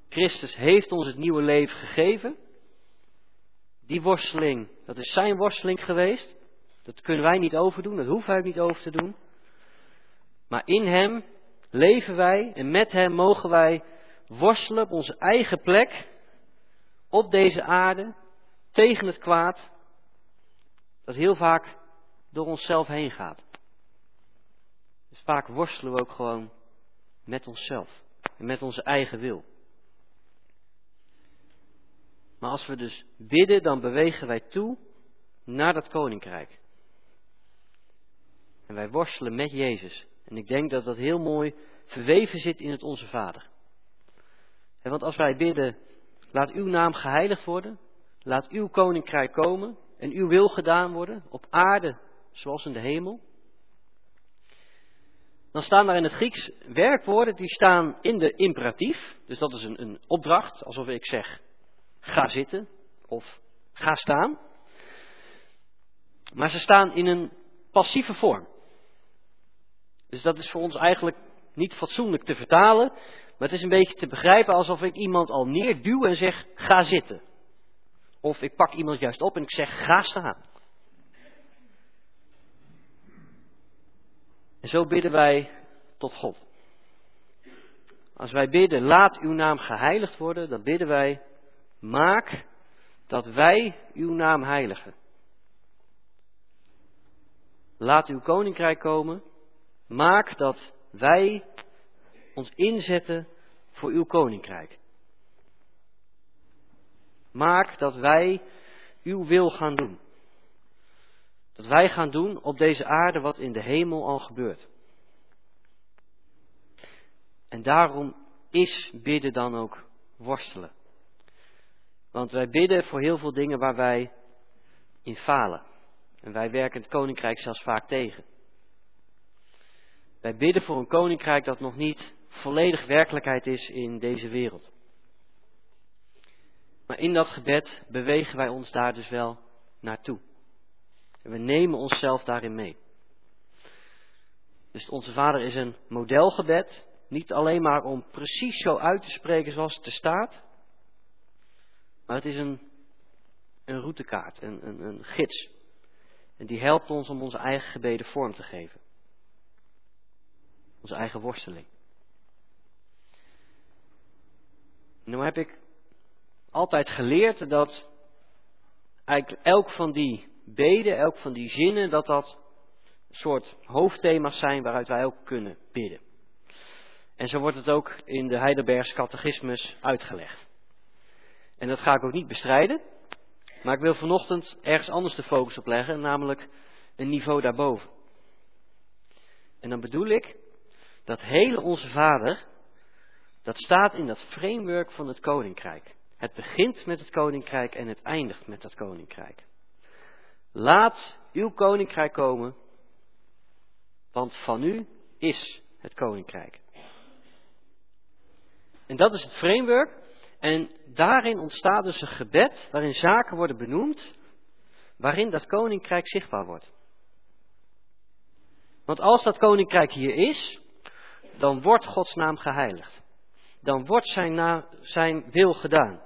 [SPEAKER 3] Christus heeft ons het nieuwe leven gegeven. Die worsteling, dat is zijn worsteling geweest. Dat kunnen wij niet overdoen, dat hoeven wij niet over te doen. Maar in hem leven wij en met hem mogen wij worstelen op onze eigen plek op deze aarde tegen het kwaad dat heel vaak door onszelf heen gaat. Dus vaak worstelen we ook gewoon met onszelf en met onze eigen wil. Maar als we dus bidden, dan bewegen wij toe naar dat koninkrijk. En wij worstelen met Jezus. En ik denk dat dat heel mooi verweven zit in het Onze Vader. En want als wij bidden, laat uw naam geheiligd worden, laat uw koninkrijk komen, en uw wil gedaan worden op aarde zoals in de hemel. Dan staan daar in het Grieks werkwoorden die staan in de imperatief. Dus dat is een, een opdracht, alsof ik zeg ga zitten of ga staan. Maar ze staan in een passieve vorm. Dus dat is voor ons eigenlijk niet fatsoenlijk te vertalen. Maar het is een beetje te begrijpen alsof ik iemand al neerduw en zeg ga zitten. Of ik pak iemand juist op en ik zeg, ga staan. En zo bidden wij tot God. Als wij bidden, laat uw naam geheiligd worden, dan bidden wij, maak dat wij uw naam heiligen. Laat uw koninkrijk komen, maak dat wij ons inzetten voor uw koninkrijk. Maak dat wij uw wil gaan doen. Dat wij gaan doen op deze aarde wat in de hemel al gebeurt. En daarom is bidden dan ook worstelen. Want wij bidden voor heel veel dingen waar wij in falen. En wij werken het koninkrijk zelfs vaak tegen. Wij bidden voor een koninkrijk dat nog niet volledig werkelijkheid is in deze wereld. Maar in dat gebed bewegen wij ons daar dus wel naartoe. En we nemen onszelf daarin mee. Dus onze Vader is een modelgebed. Niet alleen maar om precies zo uit te spreken zoals het er staat. Maar het is een, een routekaart, een, een, een gids. En die helpt ons om onze eigen gebeden vorm te geven. Onze eigen worsteling. Nu heb ik altijd geleerd dat eigenlijk elk van die beden, elk van die zinnen, dat dat een soort hoofdthema's zijn waaruit wij ook kunnen bidden. En zo wordt het ook in de Heidelbergs catechismus uitgelegd. En dat ga ik ook niet bestrijden, maar ik wil vanochtend ergens anders de focus op leggen, namelijk een niveau daarboven. En dan bedoel ik dat hele onze Vader, dat staat in dat framework van het koninkrijk. Het begint met het koninkrijk en het eindigt met dat koninkrijk. Laat uw koninkrijk komen, want van u is het koninkrijk. En dat is het framework. En daarin ontstaat dus een gebed waarin zaken worden benoemd, waarin dat koninkrijk zichtbaar wordt. Want als dat koninkrijk hier is, dan wordt Gods naam geheiligd. Dan wordt zijn, zijn wil gedaan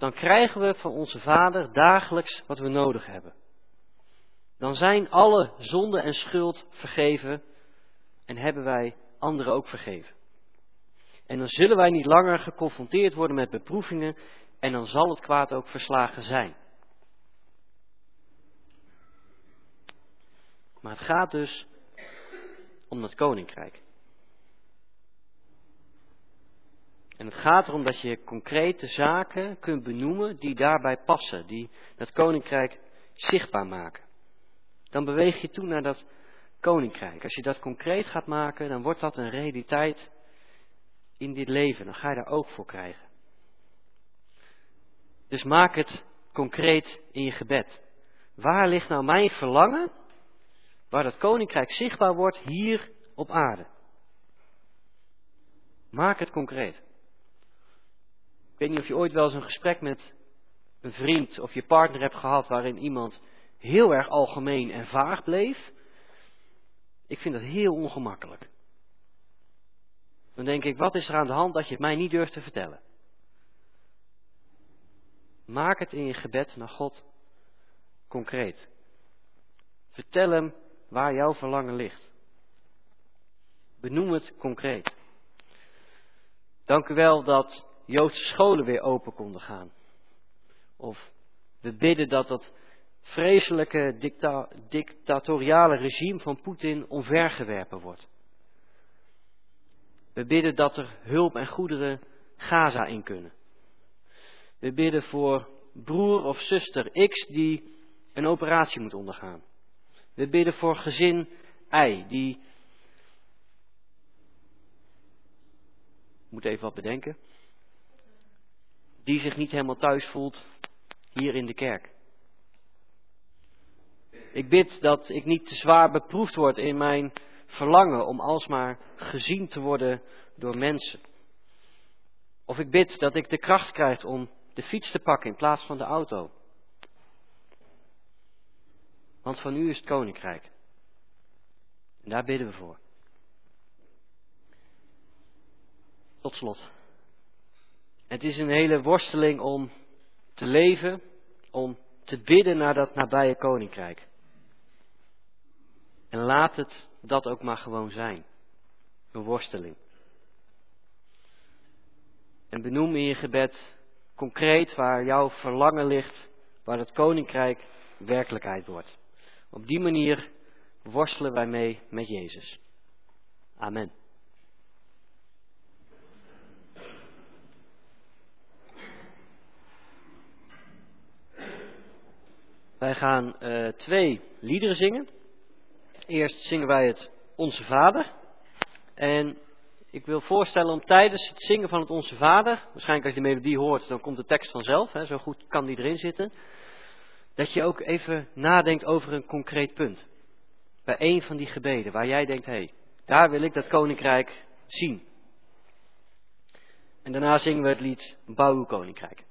[SPEAKER 3] dan krijgen we van onze Vader dagelijks wat we nodig hebben. Dan zijn alle zonde en schuld vergeven en hebben wij anderen ook vergeven. En dan zullen wij niet langer geconfronteerd worden met beproevingen en dan zal het kwaad ook verslagen zijn. Maar het gaat dus om het koninkrijk. En het gaat erom dat je concrete zaken kunt benoemen die daarbij passen, die dat koninkrijk zichtbaar maken. Dan beweeg je toe naar dat koninkrijk. Als je dat concreet gaat maken, dan wordt dat een realiteit in dit leven. Dan ga je daar oog voor krijgen. Dus maak het concreet in je gebed. Waar ligt nou mijn verlangen? Waar dat koninkrijk zichtbaar wordt hier op aarde. Maak het concreet. Ik weet niet of je ooit wel eens een gesprek met een vriend of je partner hebt gehad waarin iemand heel erg algemeen en vaag bleef. Ik vind dat heel ongemakkelijk. Dan denk ik, wat is er aan de hand dat je het mij niet durft te vertellen? Maak het in je gebed naar God concreet. Vertel hem waar jouw verlangen ligt. Benoem het concreet. Dank u wel dat Joodse scholen weer open konden gaan. Of we bidden dat dat vreselijke dicta dictatoriale regime van Poetin omvergewerpen wordt. We bidden dat er hulp en goederen Gaza in kunnen. We bidden voor broer of zuster X die een operatie moet ondergaan. We bidden voor gezin Y die. moet even wat bedenken die zich niet helemaal thuis voelt hier in de kerk. Ik bid dat ik niet te zwaar beproefd word in mijn verlangen om alsmaar gezien te worden door mensen. Of ik bid dat ik de kracht krijg om de fiets te pakken in plaats van de auto. Want van u is het koninkrijk. En daar bidden we voor. Tot slot. Het is een hele worsteling om te leven, om te bidden naar dat nabije koninkrijk. En laat het dat ook maar gewoon zijn. Een worsteling. En benoem in je gebed concreet waar jouw verlangen ligt, waar het koninkrijk werkelijkheid wordt. Op die manier worstelen wij mee met Jezus. Amen. Wij gaan uh, twee liederen zingen. Eerst zingen wij het Onze Vader. En ik wil voorstellen om tijdens het zingen van het Onze Vader, waarschijnlijk als je de melodie hoort, dan komt de tekst vanzelf, hè, zo goed kan die erin zitten, dat je ook even nadenkt over een concreet punt. bij een van die gebeden waar jij denkt, hé, hey, daar wil ik dat koninkrijk zien. En daarna zingen we het lied Bouw uw koninkrijk.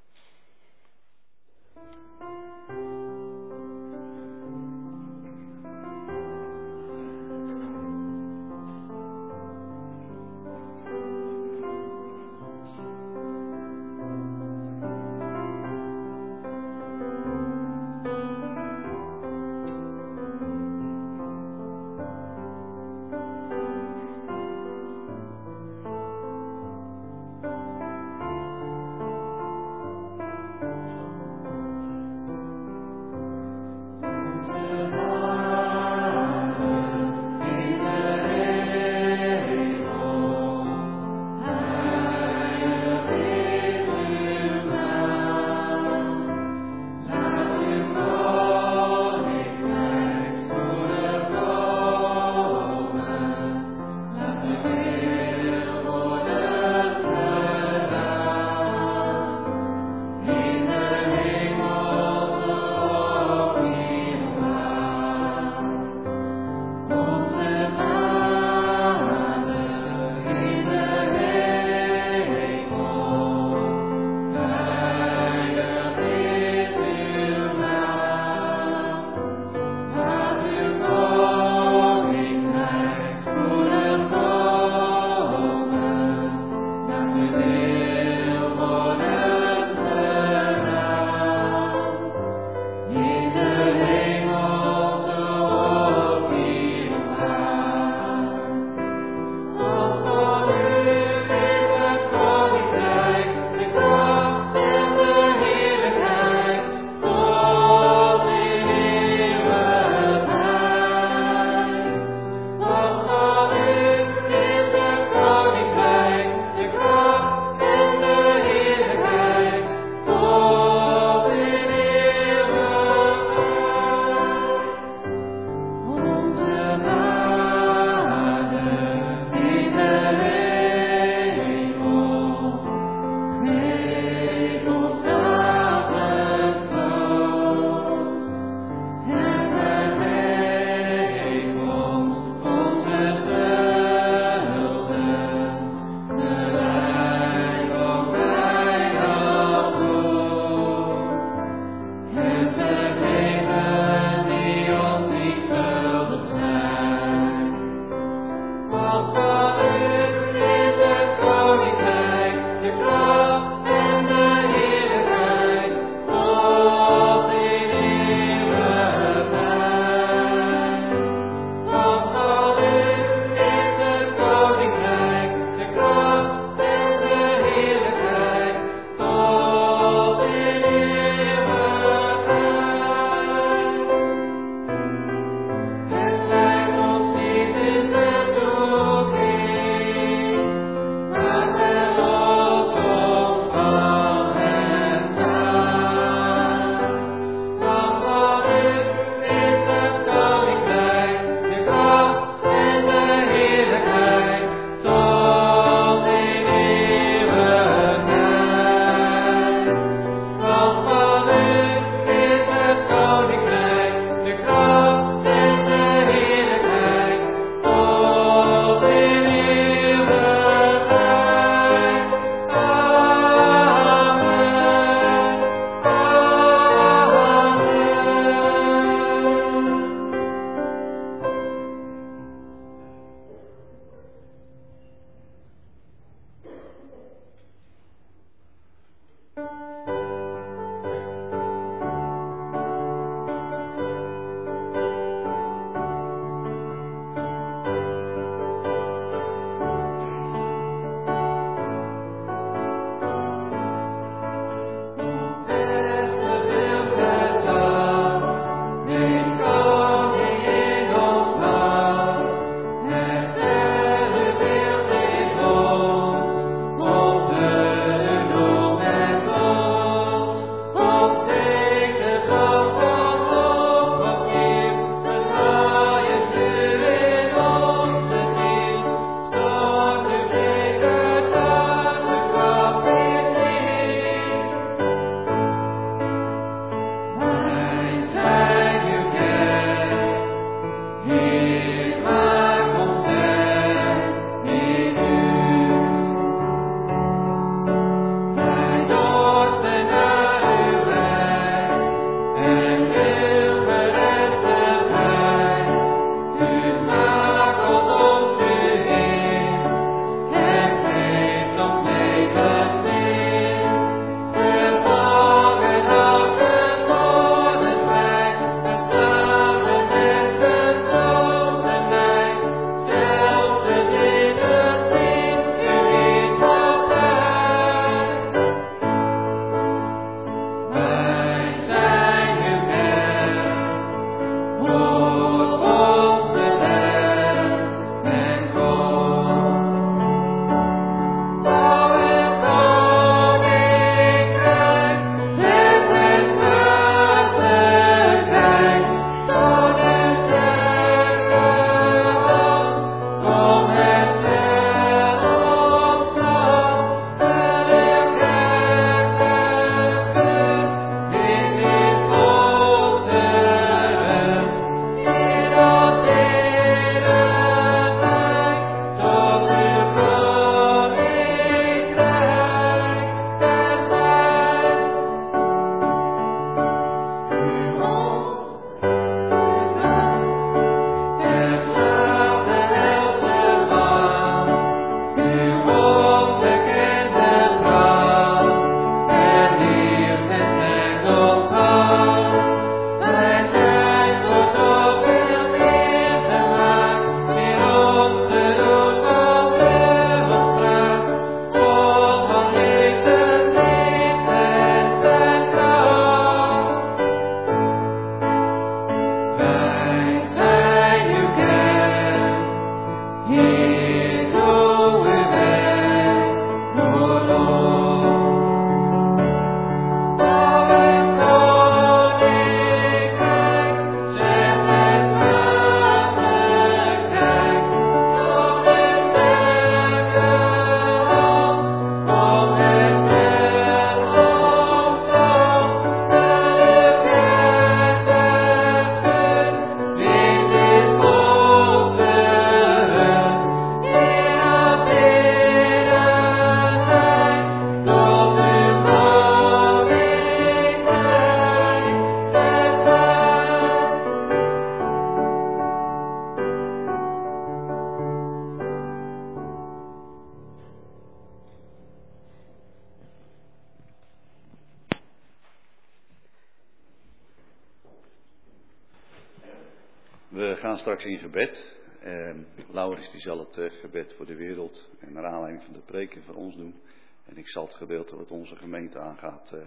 [SPEAKER 2] Zal het uh, gebed voor de wereld en naar aanleiding van de preken voor ons doen. En ik zal het gedeelte wat onze gemeente aangaat uh,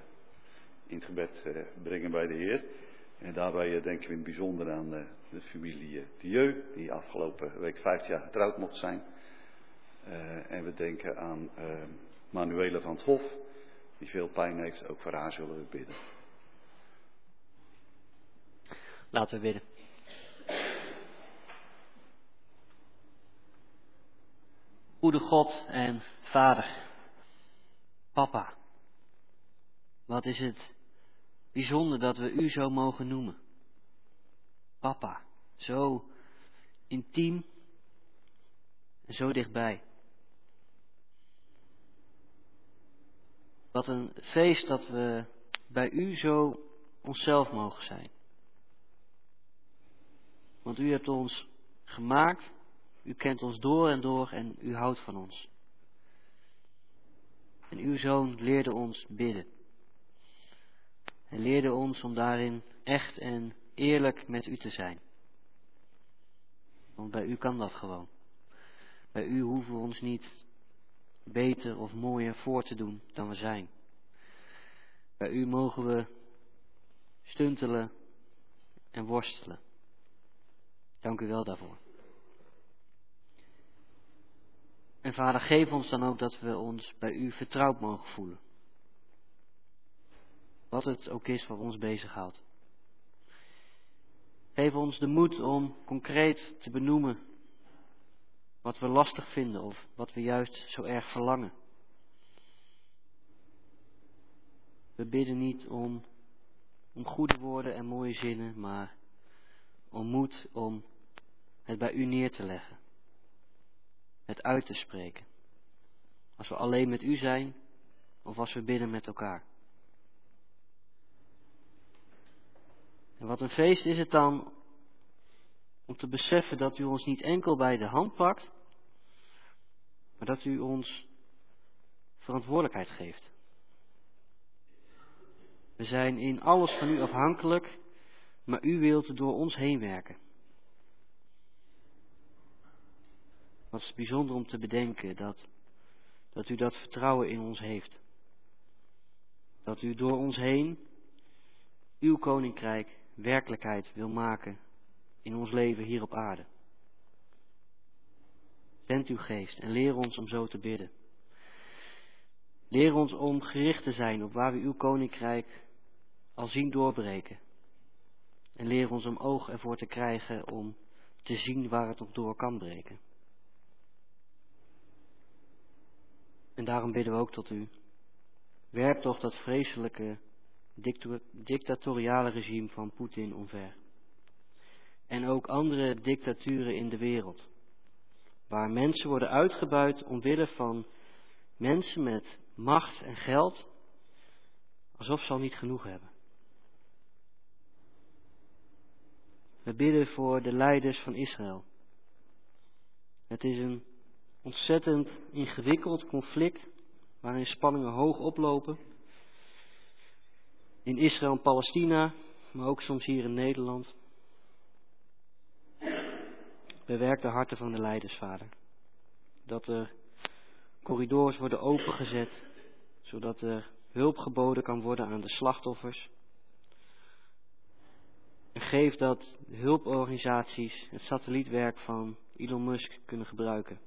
[SPEAKER 2] in het gebed brengen bij de Heer. En daarbij denken we in het bijzonder aan de familie Dieu, die afgelopen week 15 jaar getrouwd mocht zijn. en we denken aan Manuele van het Hof, die veel pijn heeft. Ook voor haar zullen we bidden.
[SPEAKER 3] Laten we bidden. Goede God en Vader, Papa, wat is het bijzonder dat we U zo mogen noemen. Papa, zo intiem en zo dichtbij. Wat een feest dat we bij U zo onszelf mogen zijn. Want U hebt ons gemaakt, U kent ons door en door en U houdt van ons. En Uw Zoon leerde ons bidden. En leerde ons om daarin echt en eerlijk met U te zijn. Want bij U kan dat gewoon. Bij U hoeven we ons niet beter of mooier voor te doen dan we zijn. Bij U mogen we stuntelen en worstelen. Dank u wel daarvoor. En vader, geef ons dan ook dat we ons bij u vertrouwd mogen voelen. Wat het ook is wat ons bezighoudt. Geef ons de moed om concreet te benoemen wat we lastig vinden of wat we juist zo erg verlangen. We bidden niet om, om goede woorden en mooie zinnen, maar om moed om het bij u neer te leggen. Het uit te spreken. Als we alleen met u zijn of als we bidden met elkaar. En wat een feest is het dan om te beseffen dat u ons niet enkel bij de hand pakt, maar dat u ons verantwoordelijkheid geeft. We zijn in alles van u afhankelijk, maar u wilt door ons heen werken. Wat is bijzonder om te bedenken dat, dat u dat vertrouwen in ons heeft. Dat u door ons heen uw koninkrijk werkelijkheid wil maken in ons leven hier op aarde. Zend uw geest en leer ons om zo te bidden. Leer ons om gericht te zijn op waar we uw koninkrijk al zien doorbreken. En leer ons om oog ervoor te krijgen om te zien waar het nog door kan breken. En daarom bidden we ook tot u. Werp toch dat vreselijke dictatoriale regime van Poetin omver. En ook andere dictaturen in de wereld. Waar mensen worden uitgebuit omwille van mensen met macht en geld. Alsof ze al niet genoeg hebben. We bidden voor de leiders van Israël. Het is een ontzettend ingewikkeld conflict waarin spanningen hoog oplopen. In Israël en Palestina, maar ook soms hier in Nederland. Bewerk de harten van de leiders, vader. Dat er corridors worden opengezet, zodat er hulp geboden kan worden aan de slachtoffers. En geef dat hulporganisaties het satellietwerk van Elon Musk kunnen gebruiken.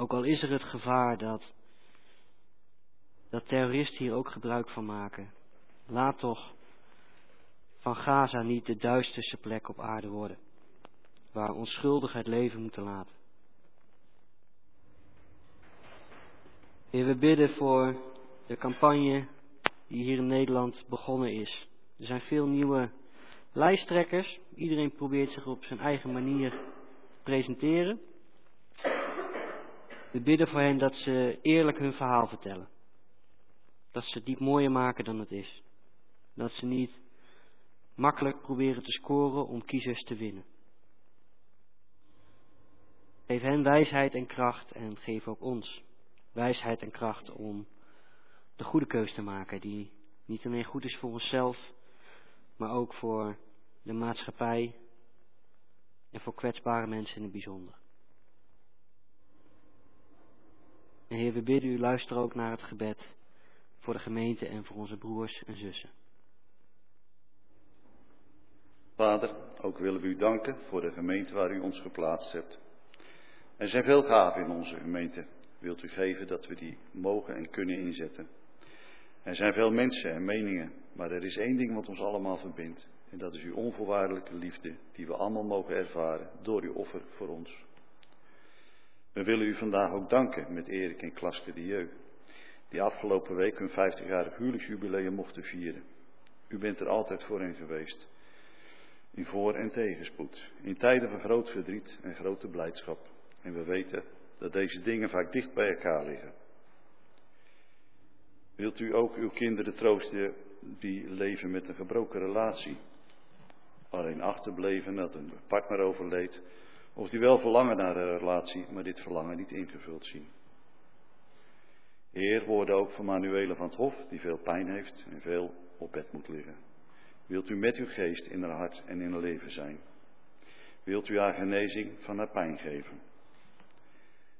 [SPEAKER 3] Ook al is er het gevaar dat, dat terroristen hier ook gebruik van maken. Laat toch van Gaza niet de duisterste plek op aarde worden. Waar onschuldig het leven moeten laten. Heer, we bidden voor de campagne die hier in Nederland begonnen is. Er zijn veel nieuwe lijsttrekkers. Iedereen probeert zich op zijn eigen manier te presenteren. We bidden voor hen dat ze eerlijk hun verhaal vertellen. Dat ze het niet mooier maken dan het is. Dat ze niet makkelijk proberen te scoren om kiezers te winnen. Geef hen wijsheid en kracht en geef ook ons wijsheid en kracht om de goede keus te maken die niet alleen goed is voor onszelf, maar ook voor de maatschappij en voor kwetsbare mensen in het bijzonder. En Heer, we bidden u, luister ook naar het gebed voor de gemeente en voor onze broers en zussen.
[SPEAKER 2] Vader, ook willen we u danken voor de gemeente waar u ons geplaatst hebt. Er zijn veel gaven in onze gemeente. Wilt u geven dat we die mogen en kunnen inzetten? Er zijn veel mensen en meningen, maar er is één ding wat ons allemaal verbindt. En dat is uw onvoorwaardelijke liefde, die we allemaal mogen ervaren door uw offer voor ons. We willen u vandaag ook danken met Erik en Klaske de Jeu, die afgelopen week hun 50-jarig huwelijksjubileum mochten vieren. U bent er altijd voor hen geweest. In voor- en tegenspoed, in tijden van groot verdriet en grote blijdschap. En we weten dat deze dingen vaak dicht bij elkaar liggen. Wilt u ook uw kinderen troosten die leven met een gebroken relatie? Alleen achterbleven dat een partner overleed, of die wel verlangen naar een relatie, maar dit verlangen niet ingevuld zien. Heer, woorden ook van Manuele van het Hof, die veel pijn heeft en veel op bed moet liggen. Wilt u met uw geest in haar hart en in haar leven zijn? Wilt u haar genezing van haar pijn geven?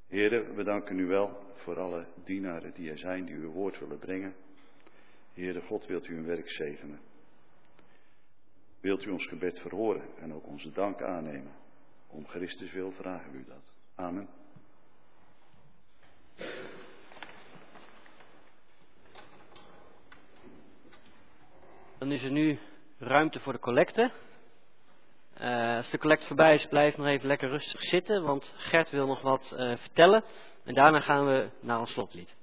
[SPEAKER 2] Heren, we danken u wel voor alle dienaren die er zijn die uw woord willen brengen. Heere God, wilt u hun werk zegenen. Wilt u ons gebed verhoren en ook onze dank aannemen. Om Christus wil vragen we u dat. Amen.
[SPEAKER 3] Dan is er nu ruimte voor de collecte. Uh, als de collecte voorbij is, blijf nog even lekker rustig zitten, want Gert wil nog wat uh, vertellen. En daarna gaan we naar ons slotlied.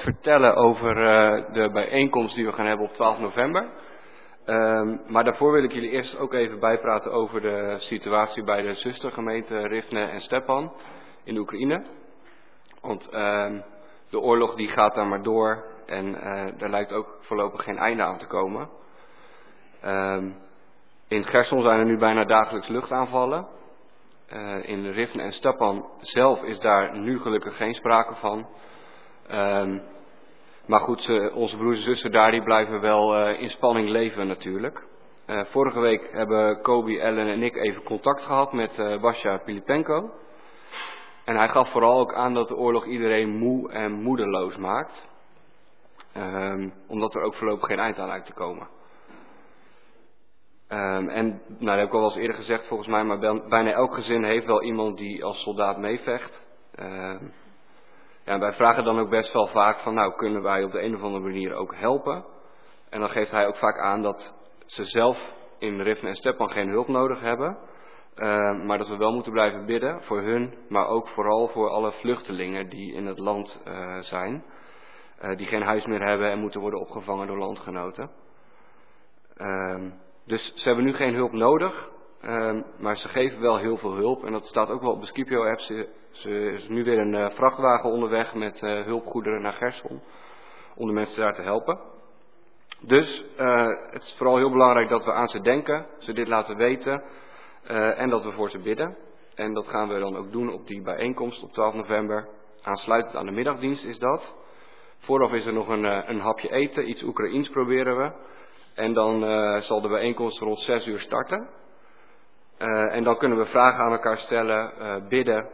[SPEAKER 6] Vertellen over uh, de bijeenkomst die we gaan hebben op 12 november. Uh, maar daarvoor wil ik jullie eerst ook even bijpraten over de situatie bij de zustergemeenten Rivne en Stepan in Oekraïne. Want ehm, de oorlog die gaat daar maar door en er lijkt ook voorlopig geen einde aan te komen. Ehm, in Gerson zijn er nu bijna dagelijks luchtaanvallen. Uh, in Rivne en Stapan zelf is daar nu gelukkig geen sprake van. Um, maar goed, ze, onze broers en zussen daar die blijven wel uh, in spanning leven natuurlijk. Uh, vorige week hebben Kobi, Ellen en ik even contact gehad met uh, Basja Pilipenko. En hij gaf vooral ook aan dat de oorlog iedereen moe en moedeloos maakt. Um, omdat er ook voorlopig geen eind aan lijkt te komen. Um, en nou, dat heb ik al wel eens eerder gezegd volgens mij, maar bijna elk gezin heeft wel iemand die als soldaat meevecht. Ja, wij vragen dan ook best wel vaak van, nou kunnen wij op de een of andere manier ook helpen? En dan geeft hij ook vaak aan dat ze zelf in Rivne en Stepan geen hulp nodig hebben, Uh, maar dat we wel moeten blijven bidden voor hun, maar ook vooral voor alle vluchtelingen die in het land uh, zijn. Uh, die geen huis meer hebben en moeten worden opgevangen door landgenoten. Ehm, dus ze hebben nu geen hulp nodig, ehm, maar ze geven wel heel veel hulp. En dat staat ook wel op de Scipio-app. Ze, ze, is nu weer een vrachtwagen onderweg met hulpgoederen naar Gerson. Om de mensen daar te helpen. Dus het is vooral heel belangrijk dat we aan ze denken, ze dit laten weten. En dat we voor ze bidden. En dat gaan we dan ook doen op die bijeenkomst op 12 november. Aansluitend aan de middagdienst is dat. Vooraf is er nog een, een hapje eten, iets Oekraïens proberen we. En dan zal de bijeenkomst rond 6 uur starten. En dan kunnen we vragen aan elkaar stellen, bidden.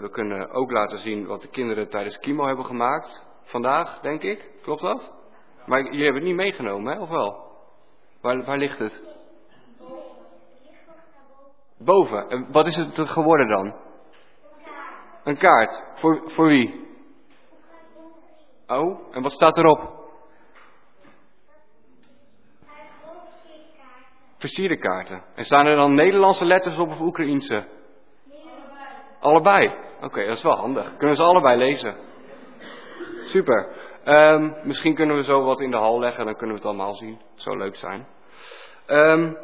[SPEAKER 6] we kunnen ook laten zien wat de kinderen tijdens Kimo hebben gemaakt. Vandaag, denk ik. Klopt dat? Maar jullie hebben het niet meegenomen, hè? Of wel? Waar, waar ligt het? Boven. En wat is het geworden dan? Een kaart. Voor, voor wie? Oh, en wat staat erop? Versierde kaarten. En staan er dan Nederlandse letters op of Oekraïense? Allebei. Oké, dat is wel handig. Kunnen ze allebei lezen? Super. Um, misschien kunnen we zo wat in de hal leggen, dan kunnen we het allemaal zien. Het zou leuk zijn. Um,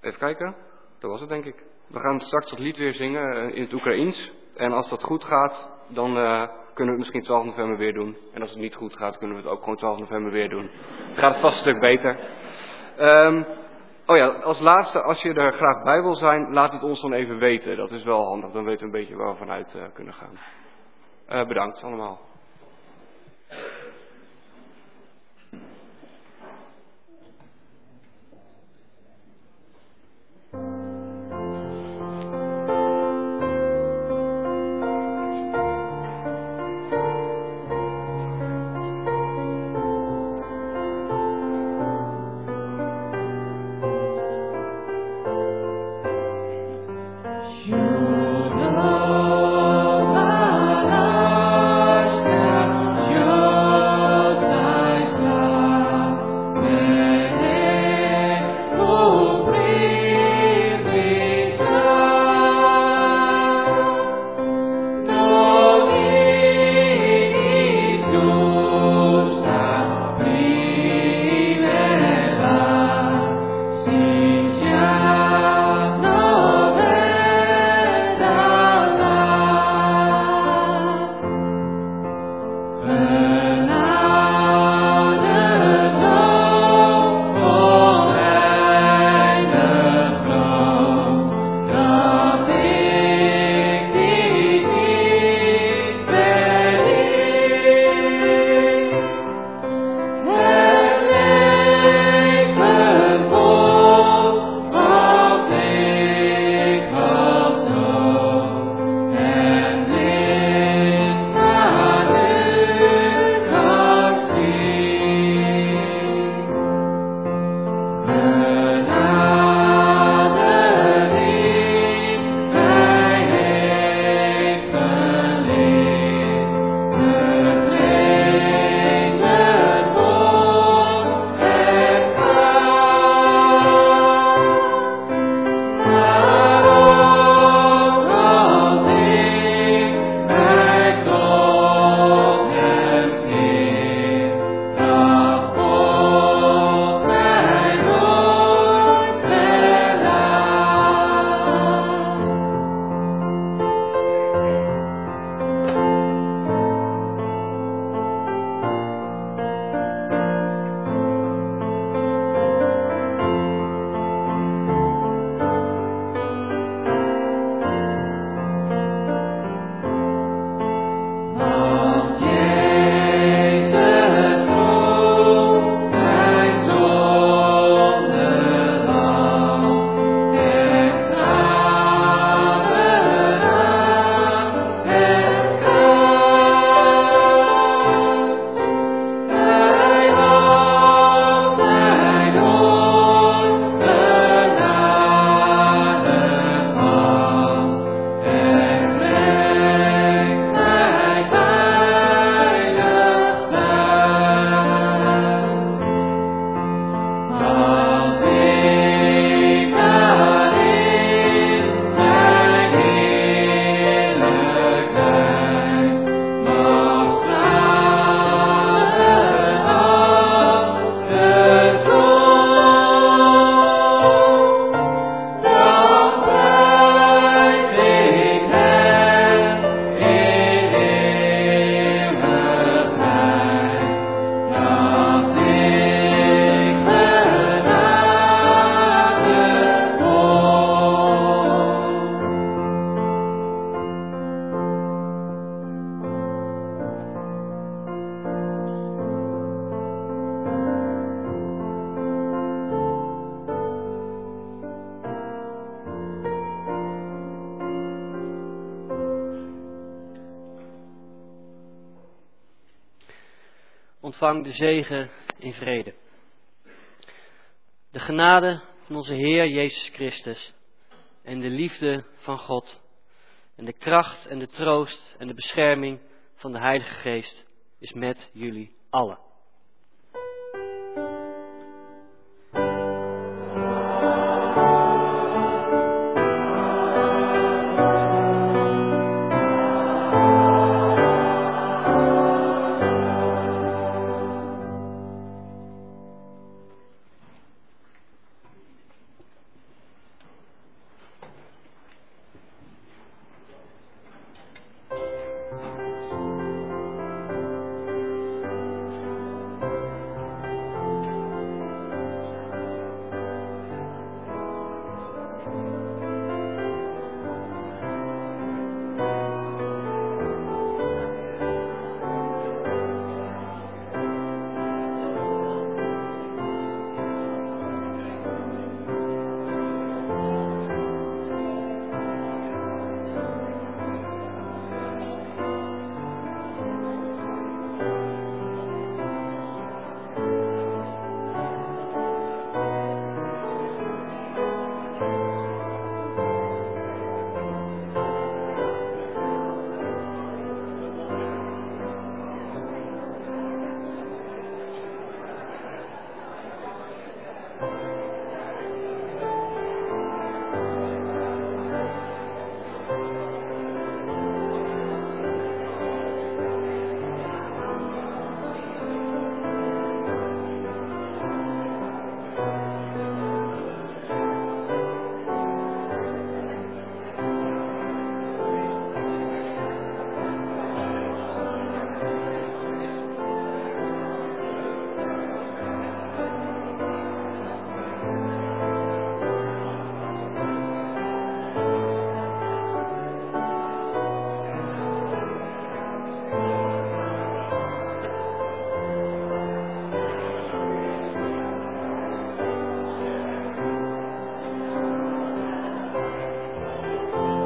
[SPEAKER 6] even kijken. Dat was het denk ik. We gaan straks het lied weer zingen eh, in het Oekraïens. En als dat goed gaat, dan uh, kunnen we het misschien 12 november weer doen. En als het niet goed gaat, kunnen we het ook gewoon 12 november weer doen. Het gaat vast een stuk beter. Um, oh ja, als laatste, als je er graag bij wil zijn, laat het ons dan even weten. Dat is wel handig, dan weten we een beetje waar we vanuit uh, kunnen gaan. Uh, bedankt allemaal.
[SPEAKER 3] Ontvang de zegen in vrede. De genade van onze Heer Jezus Christus en de liefde van God en de kracht en de troost en de bescherming van de Heilige Geest is met jullie allen.